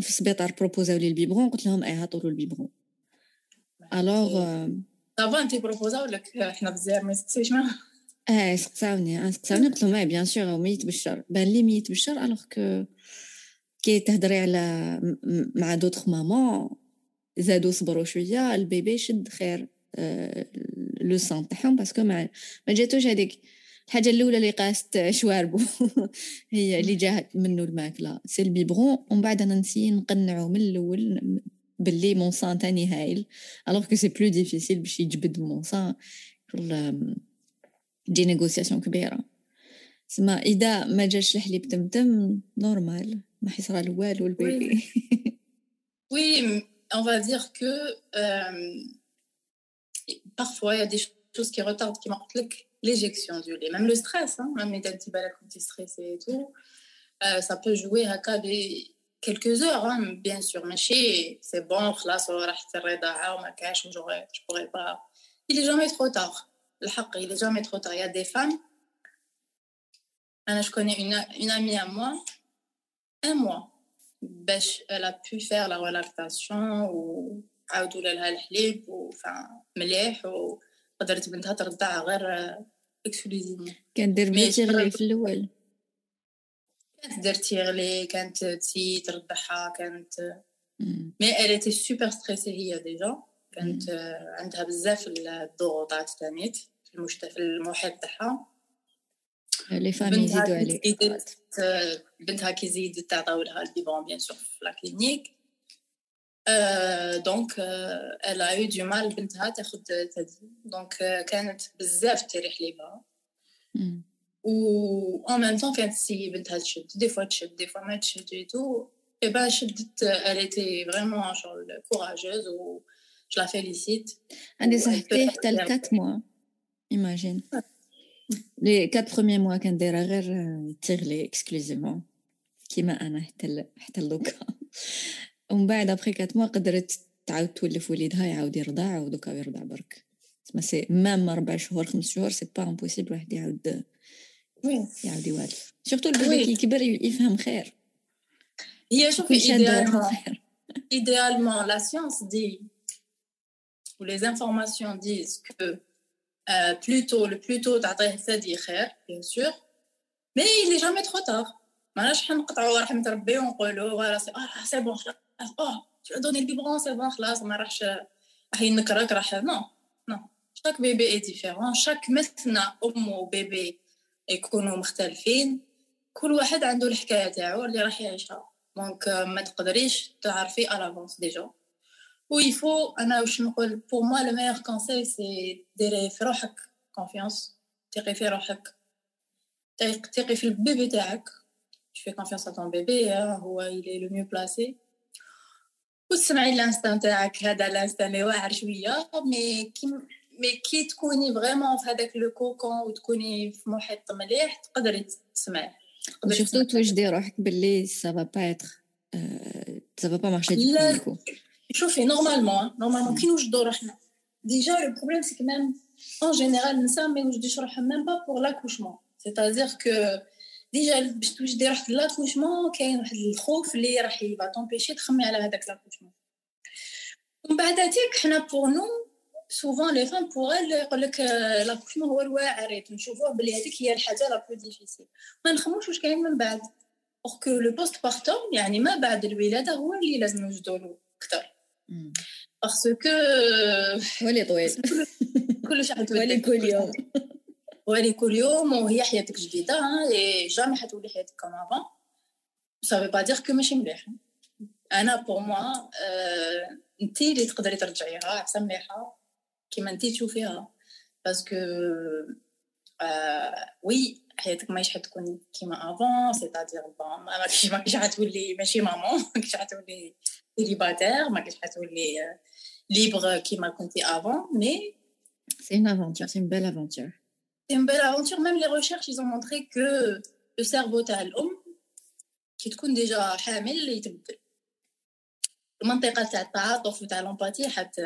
في السبيطار propos او لي ال biberon قلت لهم إيه هاتوا له ال biberon alors ça va انت propos او لك حنا بزاف ما يسقسيش معاه آه سقساوني سقساوني. قلت لهم إيه bien sûr ميت بالشر. بان لي ميت بالشر alors que كي تهضري على مع d'autres mamans زادو صبروا شوية ال bébé شد خير le sein تاعهم parce que ما ما جاتوش هذيك الحاجة الأولى اللي قاست شواربو. هي اللي جات منه الماكلة. c'est ال biberon ومن بعد أنا نسي نقنعو من الأول باللي mon sein تاني هايل. alors que c'est plus difficile باش يجبد mon sein des négociations كبيرة. سما إذا ما جاش الحليب تمتم نورمال ما حيصرى له والو البيبي oui on va dire que euh, parfois il y a des choses qui retardent qui قلت لك l'éjection du lait même le stress hein, même اذا انت بالك كنتي stressé et tout euh, ça peut jouer هكا quelques heures hein, bien sûr ماشي c'est bon خلاص راحت الرضاعه وما كاش وجوغي je pourrais pas il est jamais trop tard الحق il est jamais trop tard il y a des femmes je connais une, une amie à moi un mois. باش elle a pu faire la relactation وعاودوا لها الحليب وفا مليح وقدرت بنتها ترضع غير اكسكلوزيفمون كانت دير بيتي غلي في الأول. كانت دير تيغلي كانت تسي ترضعها كانت مي elle était super stressée هي ديجا كانت عندها بزاف الضغوطات تانيت في المحيط تاعها. لي فامي يزيدوا عليك بنتها كيزيد تعطاو لها البيبون بيان سور في لا كلينيك دونك الا يو دو مال بنتها تاخد تدي دونك كانت بزاف تيري حليبها و ان ميم طون كانت سي بنتها تشد دي فوا تشد دي فوا ما تشد اي تو اي با شدت elle était vraiment genre courageuse و je la félicite عندي صاحبتي حتى ل 4 موا ايماجين لي كات بروميي موا كنديرها غير تيغلي اكسكلوزيفمون كيما انا حتى حتى لوكا ومن بعد ابخي كات موا قدرت تعاود تولف وليدها يعاود يرضع ودوكا يرضع برك ما سي مام ربع شهور خمس شهور سي با امبوسيبل واحد يعاود يعاود يوالف سورتو البيبي كي يكبر يفهم خير هي شوفي idéalement idéalement la science dit ou les informations disent que euh, le plus tôt تعطيه الثدي خير sûr. Mais il est jamais trop tard. ماناش حنقطعوا رحمة ربي ونقولوا فوالا سي آه سي بون خلاص. آه tu donnais ال biberon c'est bon خلاص. ما راحش راح ينكرك راح non non chaque bébé est différent chaque مثنى أم وبيبي يكونوا مختلفين. كل واحد عنده الحكاية تاعو اللي راح يعيشها. donc ما تقدريش تعرفي à l'avance déjà و يفو انا واش نقول بور موا لو ميور كونساي سي ديري في روحك كونفيونس تيقي في روحك تيقي في البيبي تاعك tu fais confiance à ton bébé هو il est le mieux placé وتسمعي الانستان تاعك هذا الانستان اللي واعر شويه مي كي مي كي تكوني فريمون في هذاك لو كوكون وتكوني في محيط مليح تقدري تسمعي سورتو توجدي روحك باللي سا با با اتر سا با با مارشي دي شوفي نورمالمون نورمالمون كي نوجدو روحنا ديجا لو بروبليم سي كو ميم ان جينيرال النساء ما يوجدوش روحهم ميم با بور لاكوشمون سيتازيغ كو ديجا باش توجدي روحك لاكوشمون كاين واحد الخوف اللي راح يبا تونبيشي تخمي على هذاك لاكوشمون ومن بعد تيك حنا بور نو سوفون لي فام بوغ ال يقول لك لاكوشمون هو الواعر نشوفوه بلي هذيك هي الحاجه لا بلو ديفيسيل ما نخموش واش كاين من بعد اور كو لو بوست بارتوم يعني ما بعد الولاده هو اللي لازم نوجدو له اكثر باسكو هو اللي طويل. كلش هو اللي كل يوم. ولي كل يوم وهي حياتك جديدة et jamais حتولي حياتك comme avant ça veut pas dire que ماشي مليح. أنا pour moi انت اللي تقدري ترجعيها عفسه مليحة كيما انت تشوفيها. parce que oui حياتك ماهيش حتكون كيما avant c'est-à-dire bon ما كاينش ما كاينش حتولي ماشي maman ما كاينش حتولي célibataire ما كاينش حتولي libre كيما كنتي avant mais c'est une aventure c'est une belle aventure C'est une belle aventure. Même les recherches, ils ont montré que le cerveau تاع الأم كي تكون déjà حامل يتبدل المنطقة تاع التعاطف وتاع l'empathie حت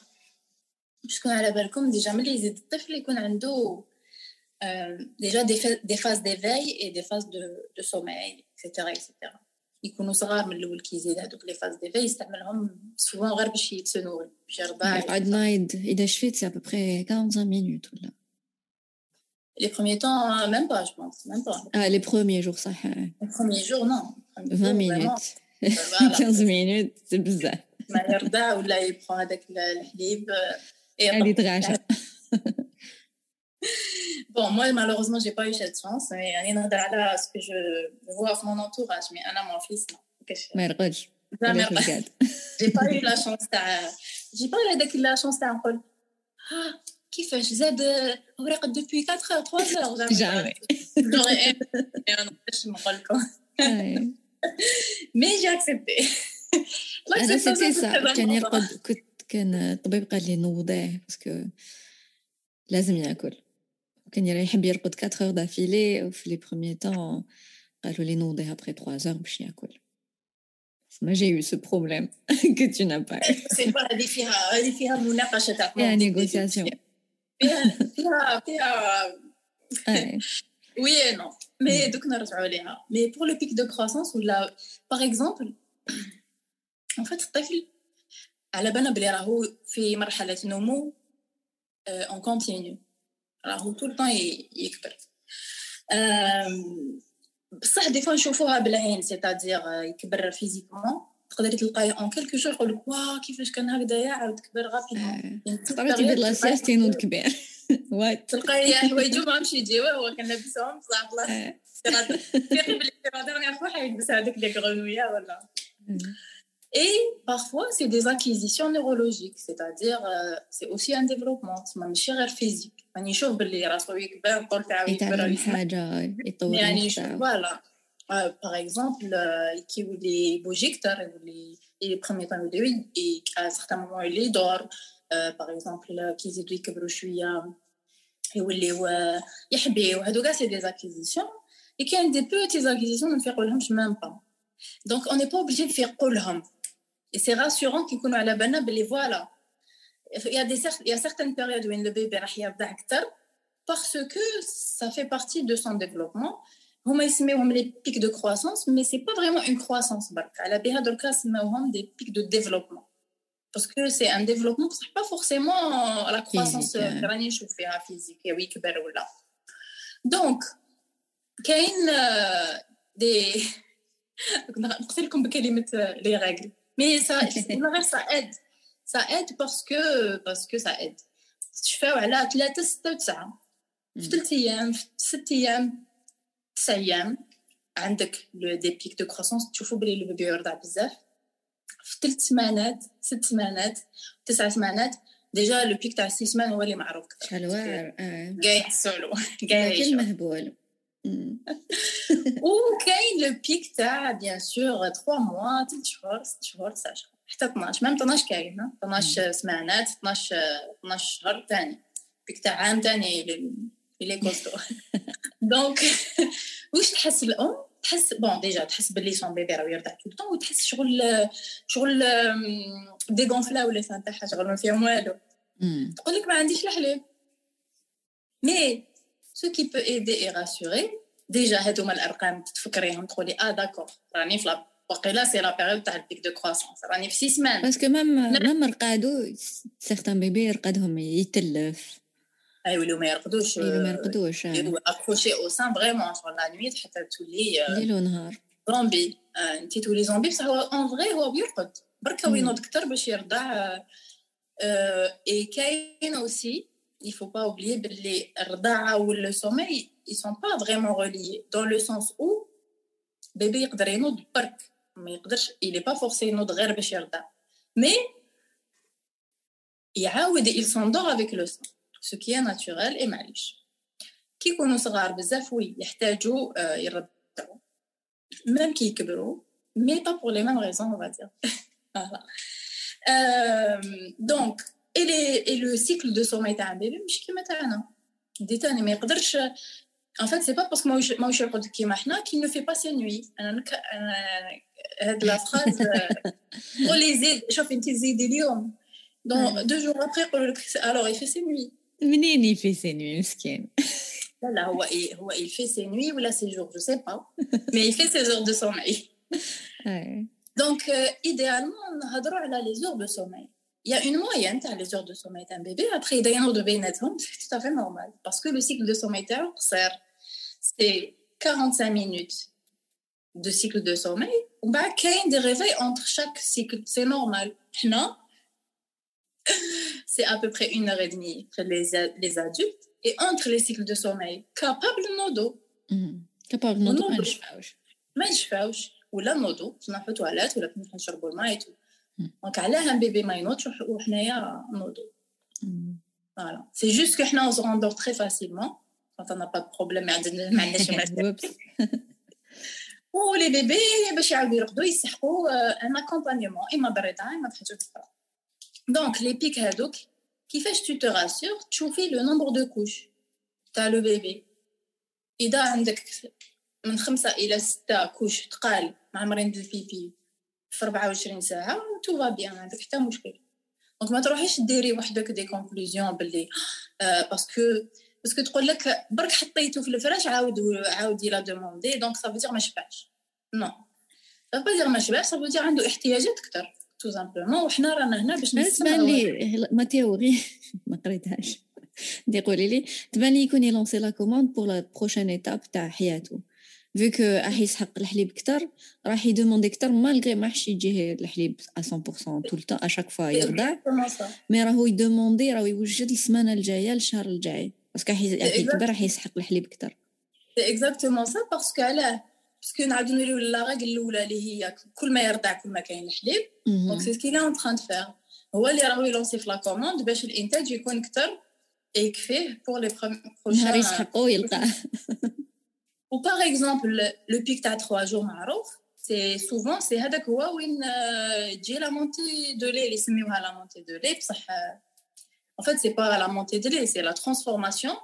باش تكون على بالكم ديجا ملي يزيد الطفل يكون عنده ديجا دي فاز ديفاي اي دي فاز دو دو سوماي اكسيتيرا اكسيتيرا يكونوا صغار من الاول كيزيد هذوك لي فاز ديفاي يستعملهم سوون غير باش يتسنوا باش يرضع يقعد نايض اذا شفيت سي ابوبخي 45 مينوت ولا لي بروميي طون ميم با جو بونس ميم با اه لي بروميي جور صح لي بروميي جور نو 20 مينوت 15 مينوت سي بزاف ما يرضع ولا يبخو هذاك الحليب هذه تغاشى Bon, moi, malheureusement, j'ai pas eu cette chance. Mais rien à ce que je vois à mon entourage. Mais Anna, mon fils, non. مرقدش j'ai pas eu la chance تاع j'ai pas eu هذاك la chance تاع نقول ها كيفاش زاد هو راقد دوبوي 4 heures 3 heures جامي جامي نقدرش نقول لكم مي جي اكسبتي انا سيتي سا كان يرقد كنت كان الطبيب قال لي نوضيه باسكو لازم ياكل كان يحب يرقد 4 heures d'affilée وفي لي بروميي طون قالوا لي نوضيه ابري 3 heures باش ياكل ما j'ai eu ce problème que tu n'as pas eu هذه فيها هذه فيها مناقشه تاع فيها نيغوسياسيون فيها فيها فيها وي نو مي دوك نرجعوا ليها مي بور لو بيك دو كروسونس ولا باغ اكزومبل ان فات الطفل على بالنا بلي راهو في مرحله نمو en continu راهو طول طون يكبر بصح des fois نشوفوها بالعين c'est-à-dire يكبر physiquement تقدري تلقاي en quelques jours يقول لك واه كيفاش كان هكذايا عاود كبر rapidement تبدل la sieste ينوض كبير وات تلقاي حوايجو ما مشي يجيو هو كان لابسهم بصح الله فيقي بلي ديرنيير فوا حيلبس هذوك لي كغنويا ولا Et parfois, c'est des acquisitions neurologiques, c'est-à-dire euh, c'est aussi un développement, ماشي غير physique. يعني يشوف باللي راسو يكبر الطول تاعو يتعلم حاجة يطور يعني فوالا باغ اكزومبل كيولي بوجيكتور يولي لي بروميي طون يولي à certains moments يولي يدور باغ اكزومبل كي يزيدو يكبروا شويه يوليو يحبيو هادو كاع سي دي زاكيزيسيون et كاين دي بوتي زاكيزيسيون ما نفيقولهمش ميم با دونك اون با اوبليجي نفيقوا لهم et c'est rassurant qu'ils connaissent la banane, ben, les voilà. Il y, a des, il y a certaines périodes où le bébé est parce que ça fait partie de son développement. On met les pics de croissance, mais ce n'est pas vraiment une croissance. Ben, la BHDLK, c'est des pics de développement. Parce que c'est un développement, ce n'est pas forcément la croissance euh, physique, oui, ben, là. Donc, il euh, y a des. Je vais vous les règles. لي ريغل مي سا غير سا اد سا اد باسكو باسكو سا اد تشفاو على ثلاثة ستة وتسعة في ثلاث أيام في ست أيام تسع أيام عندك دي بيك دو كروسونس تشوفوا بلي البيبي يرضع بزاف في ثلاث سمانات ست سمانات تسع سمانات ديجا لو بيك تاع سي سمان هو اللي معروف شحال واعر اه كاع يحسوا له كاع كل مهبول وكاين le pic تاع bien sûr 3 mois 3 شهور 6 شهور 9 شهور حتى 12 même 12 كاين 12 سمانات 12 12 شهر ثاني pic تاع عام ثاني اللي كوستو donc واش تحس الام تحس bon déjà تحس باللي son bébé راه يرضع طول الوقت وتحس شغل شغل dégonflés ولا تاعها شغل ما فيهم والو تقول لك ما عنديش الحليب mais ce qui peut aider et rassurer déjà هادوما الأرقام تفكريهم تقولي آه d'accord راني في وقيلا c'est la période تاع ال pic de croissance راني في six semaines parce que même même رقادو certains bébés يرقدهم يتلف اي يوليو ما يرقدوش ما يرقدوش accroché au sein vraiment شغل la nuit حتى تولي ليل ونهار زومبي انت تولي زومبي بصح هو en vrai هو بيرقد. بركا وينوض كتر باش يرضع et كاين اوسي il faut pas oublier باللي الرضاعة ولا sommeil ils sont pas vraiment reliés dans le sens où bébé يقدر ينوض برك ما يقدرش il est pas forcé ينوض غير باش يرضع mais يعاود il s'endort avec le sang ce qui est naturel et معليش كي يكونوا صغار بزاف وي يحتاجوا يرضعوا même كي يكبروا mais pas pour les mêmes raisons on va dire voilà euh, donc et, les, et le cycle de sommeil تاع bébé مش كيما تاعنا دي تاني ما يقدرش en fait c'est pas parce que ماهوش يرقد كيما حنا qu'il ne fait pas ses nuits انا نك... انا هاد لا فراز قولي زيد شوف انت زيدي اليوم دون دو جور ابري يقولوا لك alors il fait ses nuits منين يفي سي نوي مسكين لا لا هو هو il fait ses nuits ولا ses jours je sais pas mais il fait ses heures de sommeil donc euh, idéalement نهضروا على les heures de sommeil il y a une moyenne dans les heures de sommeil d'un bébé. Après, il y a de بيناتهم, c'est tout à fait normal. Parce que le cycle de sommeil c'est 45 minutes de cycle de sommeil. Il y a des réveils entre chaque cycle. C'est normal. Non c'est à peu près une heure et demie pour les, les adultes. Et entre les cycles de sommeil, capable de nodo. Capable de nodo, ما نشفاوش. ما نشفاوش. ولا نوضو نروحو تواليت ولا نشربوا الماء et tout. دونك علاه ان بيبي ما ينوضش وحنايا نوضو فوالا سي جوست كو حنا اون روندور تري فاسيلمون quand on n'a pas de problème ما عندناش مشاكل ولي بيبي باش يعاودوا يرقدوا يسحقوا ان اكومبانيمون اما بالرضاعه اما بحاجه اخرى دونك لي بيك هادوك كيفاش تو تو راسور تشوفي لو نومبر دو كوش تاع لو بيبي اذا عندك من خمسة إلى ستة كوش تقال معمرين بالبيبي في 24 ساعة تو فا بيان ما عندك حتى مشكل. donc ما تروحيش ديري وحدك des conclusions باللي آه parce que parce que تقول لك برك حطيته في الفراش عاود عاود l'a demandé donc ça veut dire ما شبعش. non ça veut dire ما شبعش ça veut dire عنده احتياجات أكثر tout simplement وحنا رانا هنا باش تبان لي ma théorie ما قريتهاش. dis قولي لي تبان لي يكون يلونسي la commande pour la prochaine étape تاع حياته. Vu que راح يسحق الحليب كتر راح يدوموندي كتر malgré ما حش يجيه الحليب 100% طول ال temps à chaque fois يرضع mais راهو يدوموندي راهو يوجد السمانه الجايه الشهر الجاي parce que راح يكبر راح يسحق الحليب كتر exactement ça parce que علاه parce que نعاودو نوليو la règle الاولى اللي هي كل ما يرضع كل ما كاين الحليب donc c'est ce qu'il en train faire هو اللي راهو يلونسي في la commande باش الانتاج يكون أكثر يكفيه pour les prochains يسحقو يلقاه و باغ اكزومبل لو بيك تاع 3 جور معروف سي سوفون سي هذاك هو وين تجي لا مونتي دو لي اللي يسميوها لا مونتي دو لي بصح en fait c'est pas la montée de lait c'est la transformation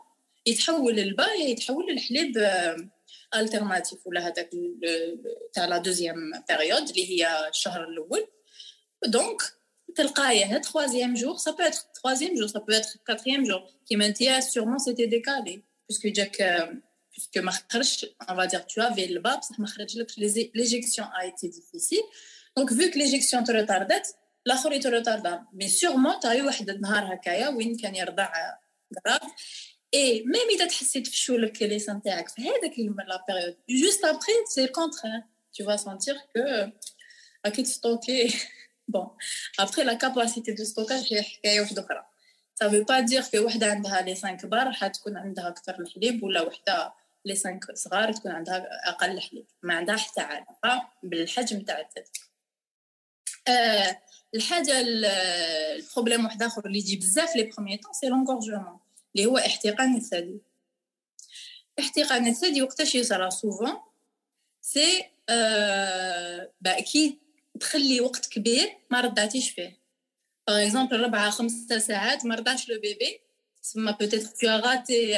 يتحول للبا يتحول للحليب الترناتيف ولا هذاك تاع لا دوزيام بيريود اللي هي الشهر الاول دونك تلقايه troisième jour ça peut être troisième jour ça peut être quatrième jour qui maintenant sûrement c'était décalé puisque جاك puisque ما خرجش on va dire tu avais le bas بصح ما خرج لك l'éjection a été difficile donc vu que l'éjection te retardait الاخر يتروتاردا مي سيغمون تاعي واحد النهار هكايا وين كان يرضع كراف اي ميم اذا تحسيت في شولك لي سان تاعك في هذاك لا بيريود جوست ابري سي كونترير tu vas sentir que اكيد ستوكي بون ابري لا كاباسيتي دو ستوكاج هي حكايه واحده اخرى ça veut pas dire que وحده عندها لي 5 كبار حتكون عندها اكثر الحليب ولا وحده 5 صغار تكون عندها أقل حليب ما عندها حتى علاقه بالحجم تاع الثدي آه الحاجة ال problème واحد آخر اللي يجي بزاف les premiers temps c'est l'engorgement اللي هو احتقان الثدي احتقان الثدي وقتاش يصرى souvent c'est آه كي تخلي وقت كبير ما رضعتيش فيه. par exemple ربعة خمسة ساعات ما رضعش le bébé تسمى peut-être t'as raté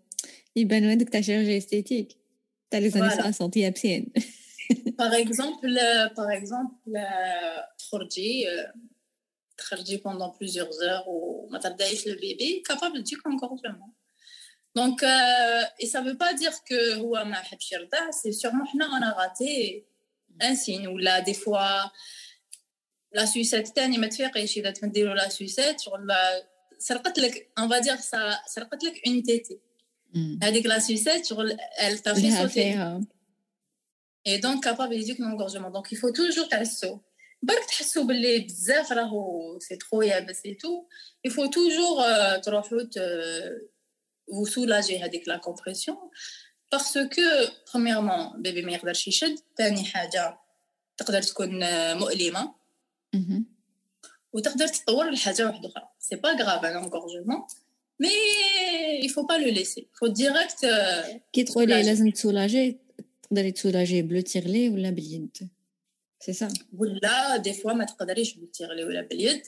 يبانوا هذوك تاع شيرجي استيتيك تاع لي زاني 60 يابسين باغ اكزومبل باغ اكزومبل تخرجي تخرجي بوندون بليزيور زور وما ترضعيش البيبي كابابل تجيك انكورجمون دونك اي سا فو با دير كو هو ما حبش يرضع سي سيغمون حنا انا غاتي ان سين ولا دي فوا لا سويسات تاني ما تفيقيش اذا تمديرو لا سويسات شغل سرقت لك اون فادير سرقت لك اون تيتي هذيك لا سويسات شغل elle t'a fait sauter et donc capable يديك l'engorgement donc il faut toujours تعسو برك تحسوا باللي بزاف راهو سي ترو يابس اي تو il faut toujours تروحوا vous soulager هذيك لا كومبريسيون parce que premièrement بيبي ما يقدرش يشد ثاني حاجه تقدر تكون مؤلمه وتقدر تطور لحاجه واحده اخرى سي با غراف ان انغورجمون مي il faut pas le laisser faut direct كي تقولي لازم تسولاجي تقدري تسولاجي بلو تيغلي ولا باليد سي سا ولا دي فوا ما تقدريش بلو تيغلي ولا باليد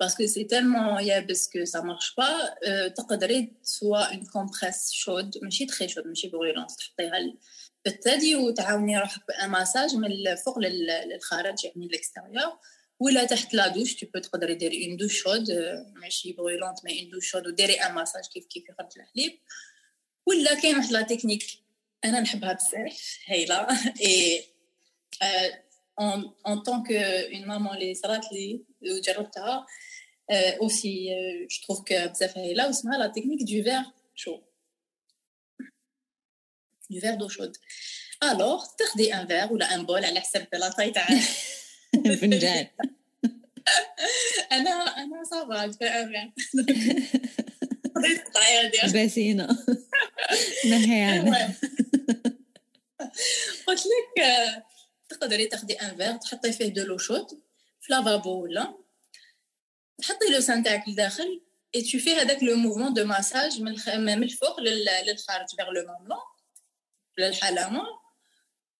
باسكو سي تالمون يابس كو سا مارش با تقدري سوا اون كومبريس شود ماشي تخي شود ماشي بغيلونس تحطيها بالثدي وتعاوني روحك بان ماساج من الفوق للخارج يعني ليكستيريور ولا تحت لا دوش تو بو تقدري ديري اون دوش شود ماشي بغيلونت مي اون دوش شود وديري ان ماساج كيف كيف يخرج الحليب ولا كاين واحد لا تكنيك انا نحبها بزاف هايله اي اون اون طونك اون مامون اللي صرات لي وجربتها اوسي جو تروف كو بزاف هايله واسمها لا تكنيك دو فير شو دو فير دو شود الوغ تاخدي ان فير ولا ان بول على حسب لا طاي تاع فنجان أنا أنا ça va فاهم باسينة نهيانة قلت لك تقدري تاخدي un verre تحطي فيه de l'eau chaude في lavabo ولا. تحطي le sein تاعك لداخل et tu fais هذاك le mouvement de massage من من الفوق للخارج vers le mamelon ولا الحلامه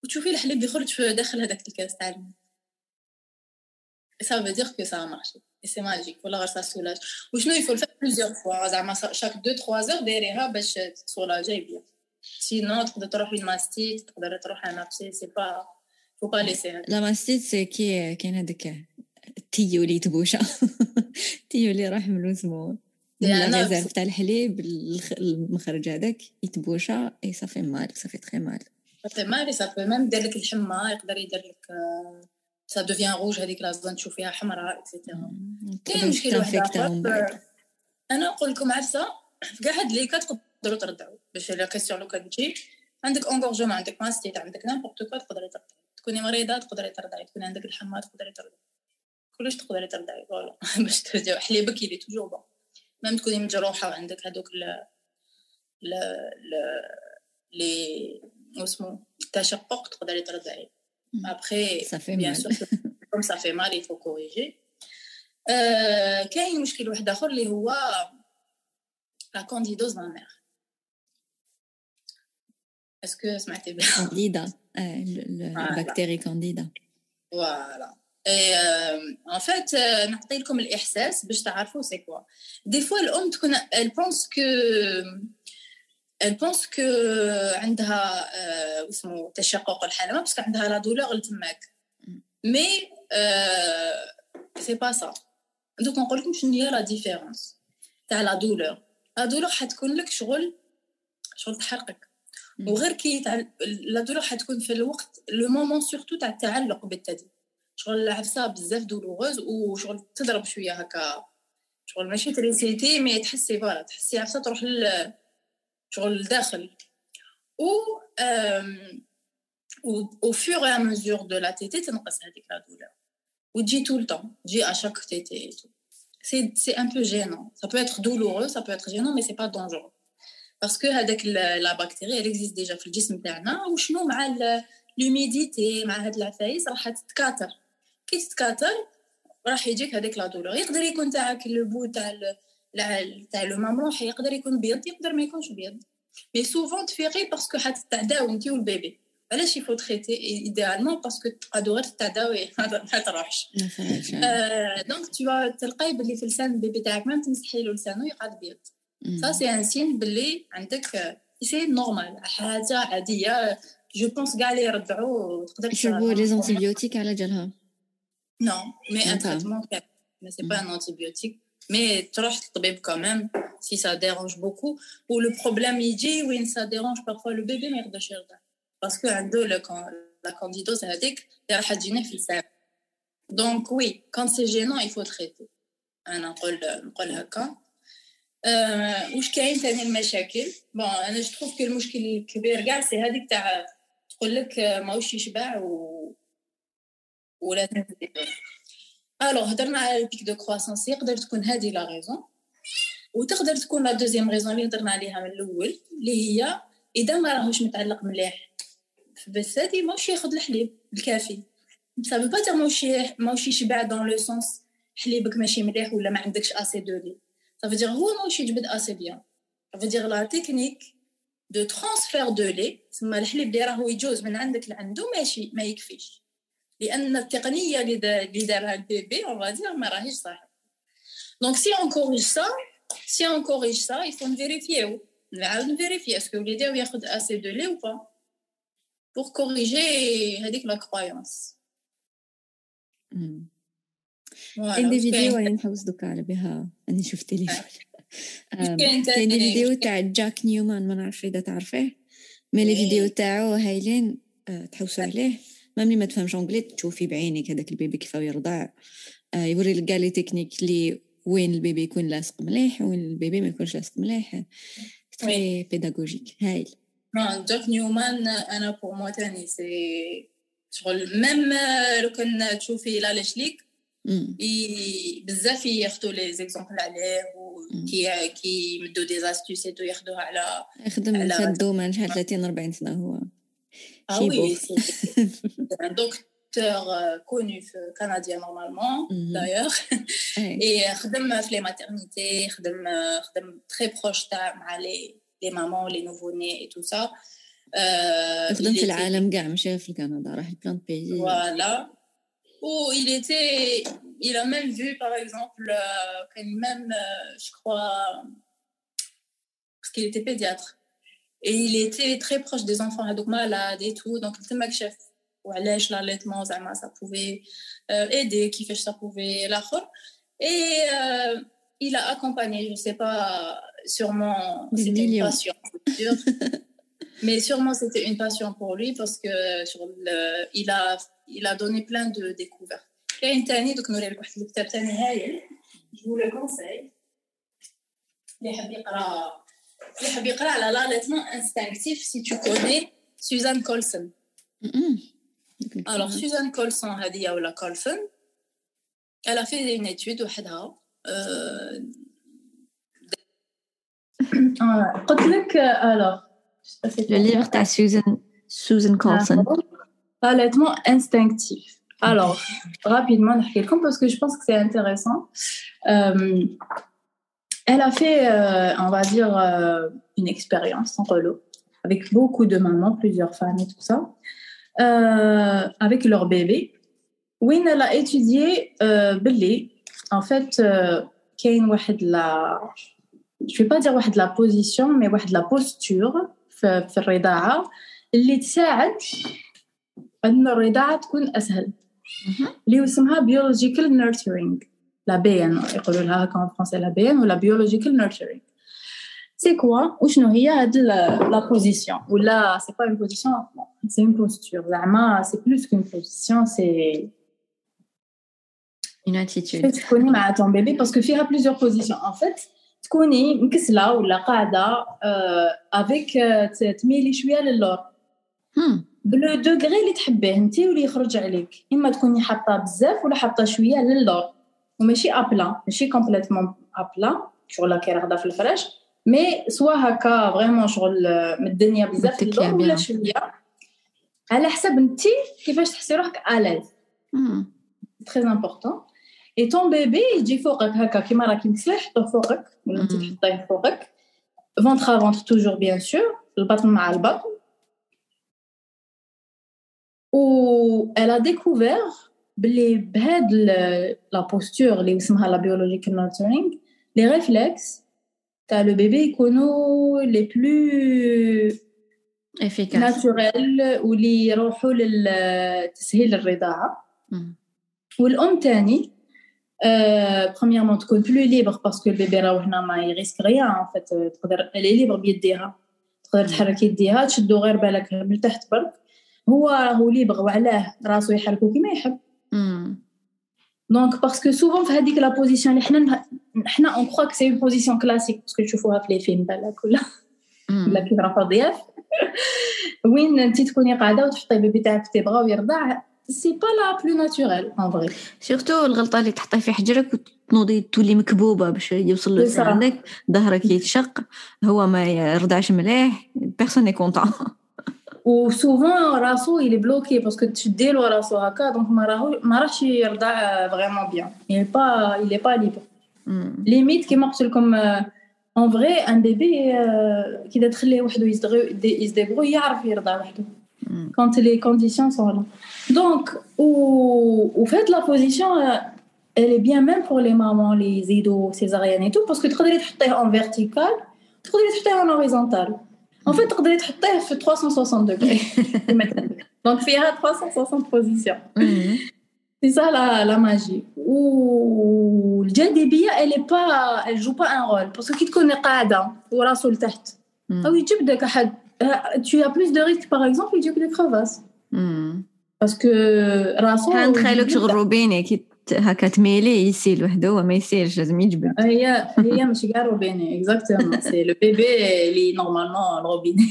وتشوفي الحليب يخرج في داخل هذاك الكاس تاع الماء. Ça veut dire que ça a marché. Et c'est magique. Voilà, ça soulage. Ou sinon, il faut le faire plusieurs fois. Chaque 2-3 heures, derrière, باش soulager bien. Sinon, تقدر تروح une mastite, تقدر تروح un abcès, c'est pas... faut pas laisser. La mastite, c'est كي كاين هذاك ال tuyau اللي يتبوشى ال tuyau اللي راح من الزمون الغزال تاع الحليب المخرج هذاك يتبوشى et ça fait mal ça fait très mal ça fait mal et ça fait même يدير لك الحمى يقدر يدير لك ça devient rouge هذيك la zone تشوف فيها حمراء et cetera كاين مشكل واحد أنا نقول لكم عفسه في كاع هاد لي تقدروا ترضعوا باش la question لو كان تجي عندك engorgement عندك mastite عندك n'importe quoi تقدري ترضعي تكوني مريضه تقدري ترضعي تكوني عندك الحمى تقدري ترضعي كلش تقدري ترضعي voilà باش ترجعي حليبك يلي toujours bon même تكوني مجروحه وعندك هذوك ل ل لي اسمو التشقق تقدري ترضعي ابخي بيان سور كوم سا في مال يفو كوريجي كاين مشكل واحد اخر اللي هو لا كونديدوز مامير اسكو سمعتي بها كانديدا البكتيري كانديدا فوالا اي ان فيت نعطي لكم الاحساس باش تعرفوا سي كوا دي فوا الام تكون elle pense Elle pense que عندها اسمه تشقق الحلمه parce que عندها la douleur لتماك mais c'est pas ça donc نقول لكم شنو هي la différence تاع la douleur la douleur حتكون لك شغل شغل تحرقك. وغير كي تاع la douleur حتكون في الوقت le moment surtout تاع التعلق بالثدي شغل عفسه بزاف douloureuse وشغل تضرب شوية هكا. شغل ماشي électricité mais تحسي voilà تحسي عفسه تروح لل شغل لداخل و au fur et à mesure de la tétée تنقص هذيك لا دولور وتجي tout le temps تجي à chaque tétée et tout c'est c'est un peu gênant ça peut être douloureux ça peut être gênant mais c'est pas dangereux parce que هذاك la bactérie elle existe déjà في الجسم تاعنا وشنو مع l'humidité مع هاد العفايس راح تتكاثر كي تتكاثر راح يجيك هذيك لا دولور يقدر يكون تاعك البو تاع تاع لو ممروح يقدر يكون بيض يقدر ما يكونش بيض مي سوفون تفيقي باسكو حتتعداو انت والبيبي علاش يفو تريتي ايديالمون باسكو تقعدوا غير تتعداوي ما تروحش دونك تو تلقاي بلي في لسان البيبي تاعك ما تمسحي له لسانه يقعد بيض سا سي ان سين بلي عندك سي نورمال حاجه عاديه جو بونس كاع اللي يرضعوا تقدر يشربوا لي زونتيبيوتيك على جالها Non, mais un traitement, mais c'est pas un antibiotique. Mais tu le quand même, si ça dérange beaucoup. Ou le problème, il dit, oui, ça dérange parfois le bébé, mais Parce que la candidose, elle dit que Donc, oui, quand c'est gênant, il faut traiter. انا نقول نقول هكا أه واش كاين ثاني المشاكل بون انا جو تروف كو المشكل الكبير كاع سي هذيك تاع تقول لك ماهوش يشبع و ولا الوغ هضرنا على البيك دو كرواسونس يقدر تكون هذه لا ريزون وتقدر تكون لا دوزيام ريزون اللي هضرنا عليها من الأول اللي هي إذا ما راهوش متعلق مليح. بس هادي ماهوش ياخذ الحليب الكافي. سافو با تيغ ماهوش ماهوش يشبع dans le sens حليبك ماشي مليح ولا ما عندكش assez de lait ça veut dire هو ماهوش يجبد assez bien ça veut dire la technique de transfert de lait تسمى الحليب اللي راهو يجوز من عندك لعندو ماشي ما يكفيش. لأن التقنية اللي دارها ال bébé on va dire ما راهيش صح. donc si on corrige ça si on corrige ça il faut نفيريفيو نعاود نفيريفي est-ce que وليدي ياخذ assez de lait ou pas pour corriger هذيك la croissance كاين des vidéos راني نحوس دوكا على بها. أني شفت les. كاين des vidéos تاع جاك نيومان ما نعرف إذا تعرفيه. mais les vidéos تاعو هايلين تحوسوا عليه. même اللي ما تفهمش en anglais تشوفي بعينيك هذاك ال bébé كيف يرضع. آه يوري لك كاع les techniques اللي وين ال bébé يكون لاصق مليح وين ال bébé ما يكونش لاصق مليح. très pédagogique هايل جاك نيومان أنا pour moi تاني c'est شغل même لو كان تشوفي la ligue بزاف ياخذوا les exemples عليه وكي كي يمدوا des astuces ياخذوها على يخدم خدو من شحال 30 40 سنه هو Ah oui, c'est un docteur connu canadien normalement mm-hmm. d'ailleurs et خدم في les maternités خدم خدم très proche تاع مع les les mamans les nouveau-nés et tout ça خدم في العالم كاع ماشي في كندا راح بلان بيي voilà où il était il a même vu par exemple même je crois parce qu'il était pédiatre et il était très proche des enfants donc malades et tout donc تما كشف وعلاش l'allaitement زعما ça pouvait euh, aider كيفاش ça pouvait l'akhor et euh, il a accompagné je sais pas sûrement des millions passion, Mais sûrement, c'était une passion pour lui parce que sur le, il, a, il a donné plein de découvertes. كاين تاني دوك نوري لك واحد الكتاب تاني هايل جو لو كونساي اللي يحب يقرا اللي يحب يقرا على لاليتمون انستانكتيف سي تو كوني سوزان كولسون الوغ سوزان كولسون هذه ولا كولسون elle a fait une étude وحدها قلت لك الوغ Le livre de Susan, Susan Colson. Allaitement instinctif. Alors, rapidement, parce que je pense que c'est intéressant. Euh, elle a fait, euh, on va dire, euh, une expérience en relot avec beaucoup de mamans, plusieurs femmes et tout ça, avec leur bébé. Oui, elle a étudié euh, En fait, euh, la, je vais pas dire de la position, mais de la posture في الرضاعة اللي تساعد أن الرضاعة تكون أسهل اللي اسمها biological nurturing لا بيان يقولوا لها هكا فرونسي لا بيان ولا biological nurturing سي كوا وشنو هي هاد لا بوزيسيون ولا سي با اون بوزيسيون سي اون بوستور زعما سي بلوس كون بوزيسيون سي une attitude تكوني مع ton bébé parce que فيها plusieurs positions en fait تكوني مكسله ولا قاعده افيك تميلي شويه للور بلو دوغري اللي تحبيه انت واللي يخرج عليك اما تكوني حاطه بزاف ولا حاطه شويه للور وماشي ابلا ماشي كومبليتمون ابلا شغل كي راغده في الفراش مي سوا هكا فريمون شغل من الدنيا بزاف للور ولا شويه على حسب انت كيفاش تحسي روحك الاز تري امبورطون اي طون بيبي يجي فوقك هكا كيما راكي مكسله حطوه فوقك ولا انت تحطيه فوقك فونتر ا فونتر توجور بيان سور البطن مع البطن و elle a découvert بلي بهاد لا بوستور اللي اسمها لا بيولوجيكال نورتورينغ لي ريفلكس تاع لو بيبي يكونوا لي بلو efficace. ناتوريل واللي يروحوا لتسهيل الرضاعة. والأم تاني premièrement تكون plus libre parce que ال bébé راهو هنا ما يريسك rien en fait تقدر elle est libre بيديها. تقدر تحرك يديها تشدو غير بالك من تحت برك. هو راهو libre وعلاه راسو يحركو كيما يحب. donc parce que souvent في هذيك la position اللي حنا حنا on croit que c'est une position classique parce que تشوفوها في les films بالك ولا ولا كي راه ضياف وين انت تكوني قاعدة وتحطي bébé تاعك في تبغى ويرضع سي با لا بلو ناتوريل ان فري سورتو الغلطه اللي تحطيه في حجرك وتنوضي تولي مكبوبة باش يوصل لك عندك ظهرك يتشق هو ما يرضعش مليح بيرسون ني كونطون ou souvent Rasso il est bloqué parce que tu dis le Rasso Haka donc Marachi il euh, vraiment bien. Il n'est pas il est pas libre. Hmm. Limite qui marche comme euh, en vrai un bébé euh, qui doit il se débrouille il hmm. quand les conditions sont là. Donc ou, ou fait la position elle est bien même pour les mamans les idos césariennes et tout parce que tu peux en vertical tu peux en horizontal. En fait, tu peux le 360 degrés. Donc, il y a 360 positions. C'est ça la, la magie. Ou le djadibia, elle est pas, elle joue pas un rôle. Parce que qui te connaît قاعدة وراسه لتحت. أو يجيب لك أحد tu as plus de risques par exemple يجيك des crevasses باسكو راسو نتخيلك شغل روبيني كي هكا تميلي يسيل وحده وما يسيرش لازم يجبد. هي هي ماشي كاع robinet exactement c'est le bébé اللي normalement robinet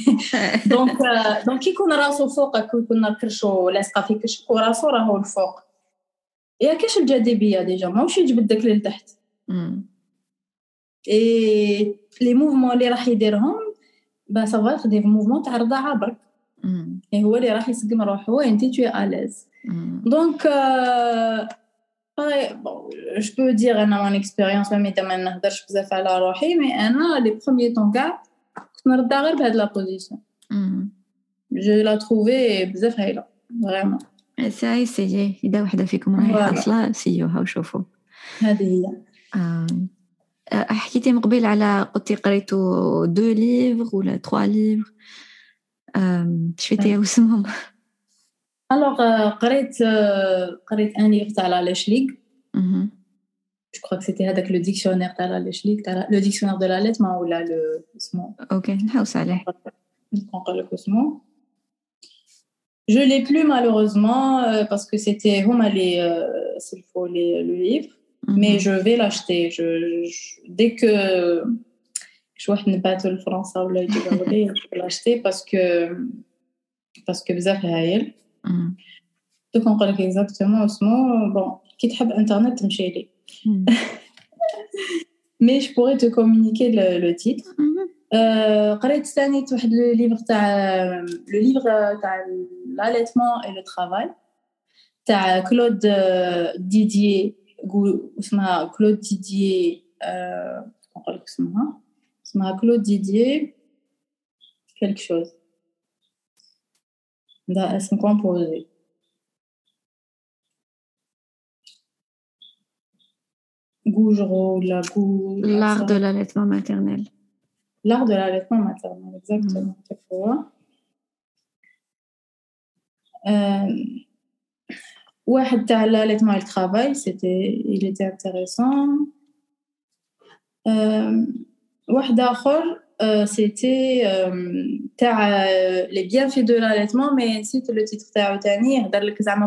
donc donc يكون راسو فوقك ويكون كرشو لاصقه في كرشك وراسو راهو الفوق يا كاش الجاذبيه déjà ماهوش يجبدك للتحت اي لي موفمون اللي راح يديرهم با سافا يخدم موفمون تاع الرضاعه برك يعني هو اللي راح يسقم روحه وانت توي اليز دونك جو بو دير انا مون اكسبيريونس ميم ما نهضرش بزاف على روحي مي انا لي بروميي طون كاع كنت نرضع غير بهاد لا بوزيسيون جو لا تروفي بزاف هايله فريمون ساي سيجي اذا وحده فيكم راهي حاصله سيوها وشوفوا هذه هي حكيتي من قبيل على قلتي قريتو دو ليفغ ولا تخوا ليفغ شفيتي واسمهم الوغ قريت قريت ان ليفغ تاع لا ليشليغ جو كخوا سيتي هذاك لو ديكسيونير تاع لا ليشليغ تاع لو ديكسيونير دو لا ليت ما ولا لو اسمو اوكي نحوس عليه نقول لك اسمه Je l'ai plus malheureusement euh, parce que c'était hum les euh, les le livre mm -hmm. mais je vais l'acheter je, je, dès que je vois ne pas tout le français ou le je vais l'acheter parce que parce que بزاف هايل دوك نقول لك exactement اسمه bon كي تحب انترنت تمشي لي mais je pourrais te communiquer le, le titre mm -hmm. قريت ثاني واحد لو ليفر تاع لو ليفر تاع l'allaitement et le travail تاع كلود ديديي اسمها كلود ديديي نقول لك اسمها اسمها كلود ديديي كيلك شوز ده اسم كومبوزي Gougerot, la Gou... L'art de l'allaitement maternel. L'art de l'allaitement maternel, exactement. Mm. Euh, واحد تاع l'allaitement et le travail, c'était, il était intéressant. Euh, واحد آخر euh, c'était euh, euh, les bienfaits de l'allaitement, mais c'était le titre de Tani.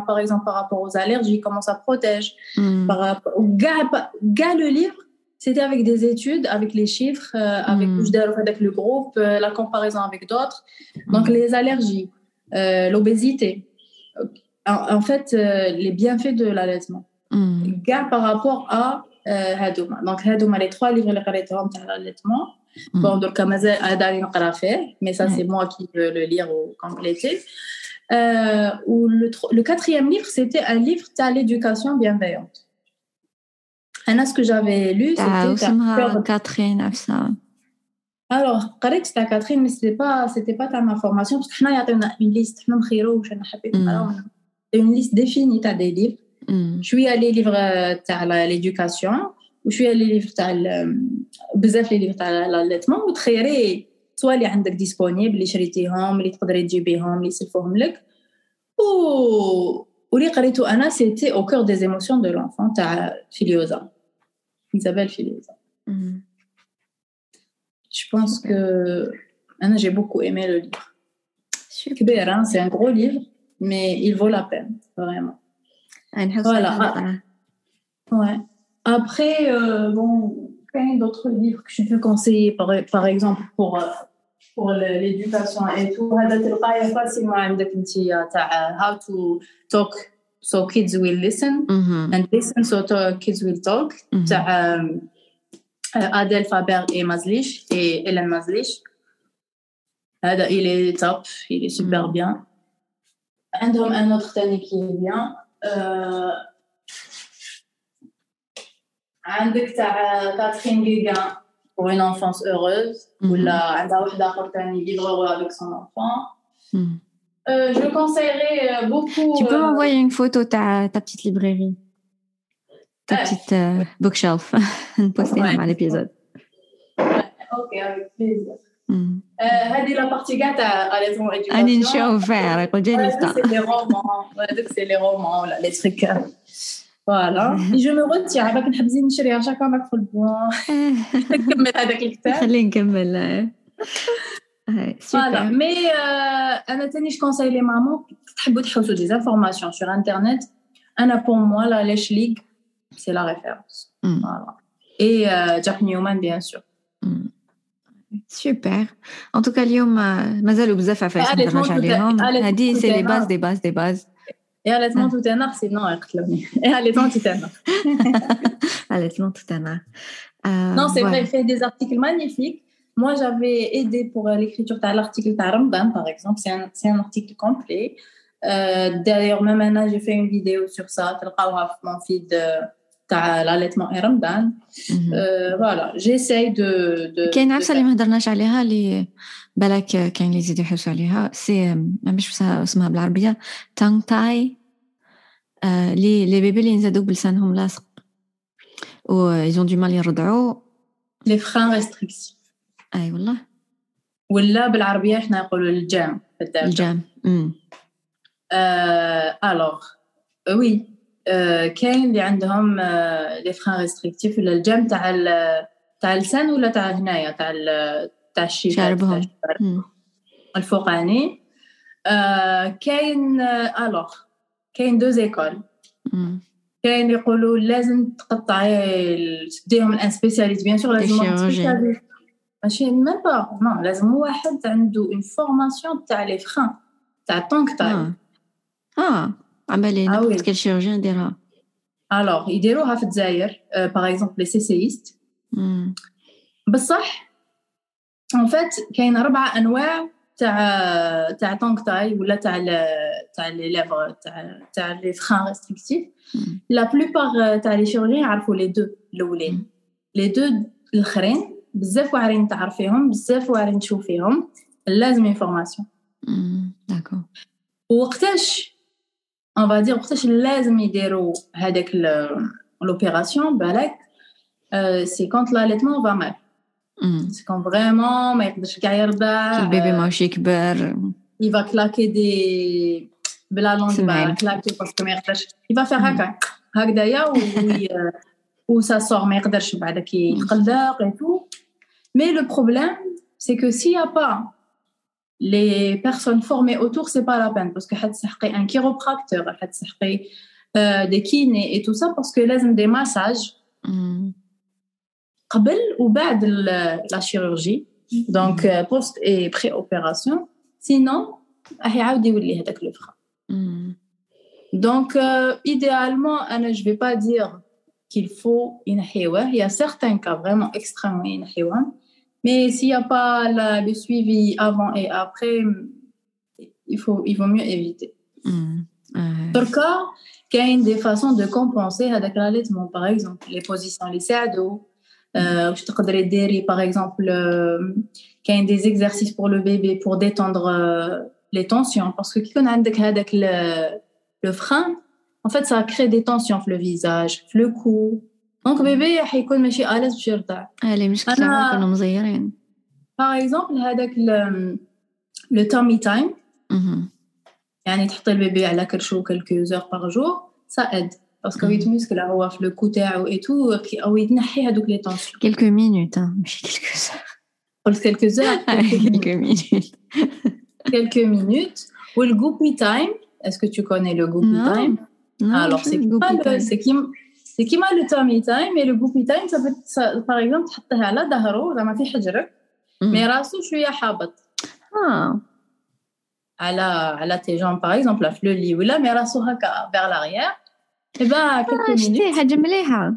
Par exemple, par rapport aux allergies, comment ça protège. Mm. Par rapport au gars, le livre, c'était avec des études, avec les chiffres, hmm. avec, le groupe, la comparaison avec d'autres. Hmm. Donc, les allergies, l'obésité. En, fait, les bienfaits de l'allaitement. Hmm. Gars par rapport à Hadouma. Donc, Hadouma, les trois livres, les l'allaitement. Bon, donc, mais ça, c'est moi qui veux le lire au compléter. Euh, ou le, le, quatrième livre, c'était un livre à l'éducation bienveillante. Alors, ce que j'avais lu, c'était. Catherine, ça. Alors, correct, c'était Catherine, mais ce n'était pas, c'était pas dans ma formation, parce qu'on a une liste. Une liste définie, tu des livres. Je suis allée livre à euh, l'éducation. وشويه لي ليفر تاع ال- بزاف لي ليفر تاع l'allaitement وتخيري سوا اللي عندك ديسپونيبل اللي شريتيهم اللي تقدري تجيبيهم اللي يسلفوهم لك و واللي قريته انا سيتي au cœur des émotions de l'enfant تاع فيليوزا Isabelle Filiosa. Mm. Je pense que Anna, j'ai beaucoup aimé le livre. Super. كبير hein, c'est un gros livre mais il vaut la peine vraiment نحس Voilà. نقراه. ouais après euh, bon plein d'autres livres que je peux conseiller par, par exemple pour euh, pour le- l'éducation et tout هذا تلقايه facilement عندك انت تاع how to talk so kids will listen Mhm. and listen so to- kids will talk Mhm. تاع euh, Adèle Faber et Mazlish et Hélène Mazlish هذا il est top il est super Mhm. bien عندهم un autre تاني qui est bien euh, عندك تاع كاترين جيغان pour une enfance heureuse Mhm. ولا عندها واحد آخر تاني vivre heureux avec son enfant Mm. Euh, je conseillerais euh, beaucoup Tu peux euh, m'envoyer une photo de ta, ta petite librairie Ta Ouais. petite euh, bookshelf Poster Ouais. à l'épisode ok avec plaisir Mm. euh, هذه la partie كاع تاع allaitement éducation أنا نشوف فيها يقول Ouais, جاني ça, ستار c'est les romans. Ouais, donc c'est les romans, là, les trucs. euh, Voilà. Et je me retire. باك نحب نزيد نشريها شاكا معك في البوان نكمل هذاك الكتاب. خلينا نكمل آه. هاي Voilà. سوبر Mais euh, أنا تاني je conseille les mamans تحبوا تحوسوا des informations sur internet. أنا pour moi la Lèche League c'est la référence. Mm. Voilà. Et euh, Jack Newman bien sûr. سوبر ان توكا اليوم آه، مازالوا بزاف عفايس Allez, نهضرناش tout est- عليهم allez, هذه tout سي est لي باز là. دي باز دي باز Et allaitement tout est noir sinon يقتلوني. Et allaitement tout est noir. allaitement tout un art Non, c'est vrai, il fait des articles magnifiques. Moi, j'avais aidé pour euh, l'écriture de l'article de Ramadan, par exemple. C'est un, c'est un article complet. Euh, D'ailleurs, même maintenant, j'ai fait une vidéo sur ça. تلقاوها في mon feed de تاع l'allaitement et Ramadan. Euh, voilà, j'essaye de... de كاين de بالك كاين اللي يزيدوا يحوسوا عليها. سي ما باش اسمها بالعربية. تانغ تاي آه، لي لي بيبي اللي ينزادوا بلسانهم لاصق و ايزون دو مال يرضعوا les freins restrictifs. أي والله. ولا بالعربية إحنا نقولوا الجام في. الجام. امم alors, euh, oui, euh, كاين اللي عندهم euh, les freins restrictifs ولا الجام تاع تاع اللسان ولا تاع هنايا تاع تاع شاربهم. مم. الفوقاني. آه كاين alors كاين deux écoles كاين يقولوا لازم تقطعي تديهم ل un spécialiste. bien sûr لازم ماشي ميم با نو لازم واحد عنده اون فورماسيون تاع لي فران تاع طونك تاع آه. عمالي نبوت كل شيروجيان يديرها. الوغ يديروها في الجزائر باغ اكزومبل لي سيسيست بصح اون فات كاين ربعه انواع تاع تاع طونك تاي ولا تاع تاع لي ليفر تاع تاع لي فران ريستريكتيف لا بلوبار تاع لي شيروجيان يعرفوا لي دو الاولين لي دو الاخرين بزاف واعرين تعرفيهم بزاف واعرين تشوفيهم لازم انفورماسيون داكو وقتاش اون فا دير وقتاش لازم يديروا هذاك لوبيراسيون بالك سي كونت لاليتمون فا مال سي كون فريمون ما يقدرش كاع يرضع البيبي ماشي كبر يفا كلاكي دي بلا لونغ كلاكي باسكو ما يقدرش يفا فيغ هكا هكذايا و سا سور ما يقدرش بعدا يقلق اي تو مي لو بروبليم سي كو سي يا با les personnes formées autour, c'est pas la peine parce que tu un chiropracteur, tu euh, des kinés et tout ça parce que là, des massages. قبل وبعد la chirurgie donc euh, post et pré-opération sinon راح يعاود يولي هذاك لو فرا donc euh, idéalement انا je vais pas dire qu'il faut ينحيوه il y a certains cas vraiment extrêmement ينحيوهم mais s'il n'y a pas la, le suivi avant et après, il, faut, il vaut mieux éviter. Mmh. Pour cas, il y a des façons de compenser avec l'allaitement, par exemple, les positions, les sados. Euh, je te dire, par exemple, euh, qu'il y a des exercices pour le bébé pour détendre euh, les tensions. Parce que quand on a avec le, le frein, en fait, ça crée des tensions sur le visage, le cou, دونك بيبي حيكون ماشي اليز باش يرضع لي مشكلة كانوا مزيرين باغ اكزومبل هذاك لو تامي تايم يعني تحطي البيبي على كرشو كلكو زور باغ جور سا اد باسكو يتمسك هو في لو كو تاعو اي تو او يتنحي هذوك لي طونسيون كلكو مينوت ماشي كلكو زور قلت كلكو زور كلكو مينوت كلكو مينوت والغوبي تايم اسكو تو كوني لو غوبي تايم alors c'est pas c'est qui سي كيما لو تامي تايم مي لو بوبي تايم باغ اكزومبل تحطيه على ظهره زعما في حجرك مي راسو شويه حابط اه على على تي جون باغ اكزومبل في لو لي ولا مي راسو هكا فيغ لاريير اي با كيلكو شتي حاجه مليحه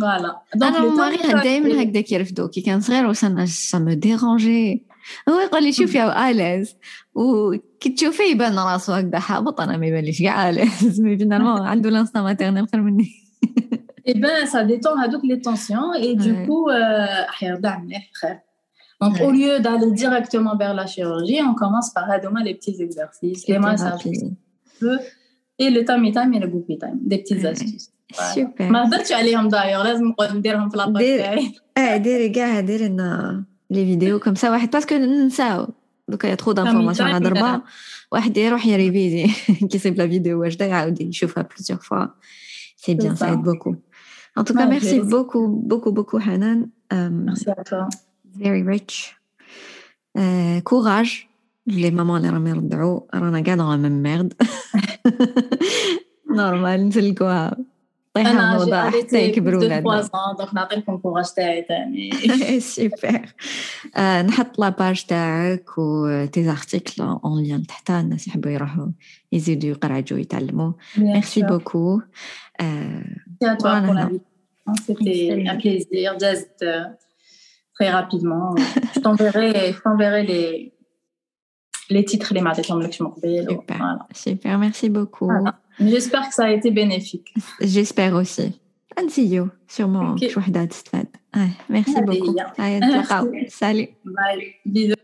فوالا انا ماري دائما هكذا كيرفدو كي كان صغير وسا سا مو ديرونجي هو يقول لي شوفي اليز وكي تشوفيه يبان راسو هكذا حابط انا ما يبانليش كاع اليز مي فينالمون عنده لانستا ماتيرنال خير مني Eh bien, ça détend les tensions et du coup, euh, donc au lieu d'aller directement vers la chirurgie, on commence par les petits exercices, les massages et le time time et le goopy time, des petites astuces. Super. ما هضرتش عليهم دايوغ لازم نقعد نديرهم في لاباك تاعي اه ديري كاع ديري لنا لي فيديو كوم سا واحد باسكو ننساو دوكا يا ترو دانفورماسيون على ضربه واحد يروح يريفيزي كيصيب لا فيديو واجده يعاود يشوفها بليزيور فوا سي بيان سا ايد بوكو En tout cas, merci beaucoup, beaucoup, beaucoup, Hanan. merci à toi. Very rich. courage. Les mamans اللي راهم يرضعوا رانا قاعد dans la même merde. نورمال نسلكوها طيحة الموضوع حتى يكبروا ولادنا دونك نعطيكم كوراج تاعي ثاني سوبر نحط لاباج تاعك و تي زارتيكل اون ليان تحتها الناس يحبوا يروحوا يزيدوا يقرعجوا يتعلموا ميرسي بوكو à toi pour l'invitation. C'était un plaisir. Just euh, très rapidement. je t'enverrai, je t'enverrai les, les titres, les m'occupais. Super. Voilà. Super, merci beaucoup. Voilà. J'espère que ça a été bénéfique. J'espère aussi. And see you. Sûrement. Okay. Merci beaucoup. Salut. Bye. Bisous.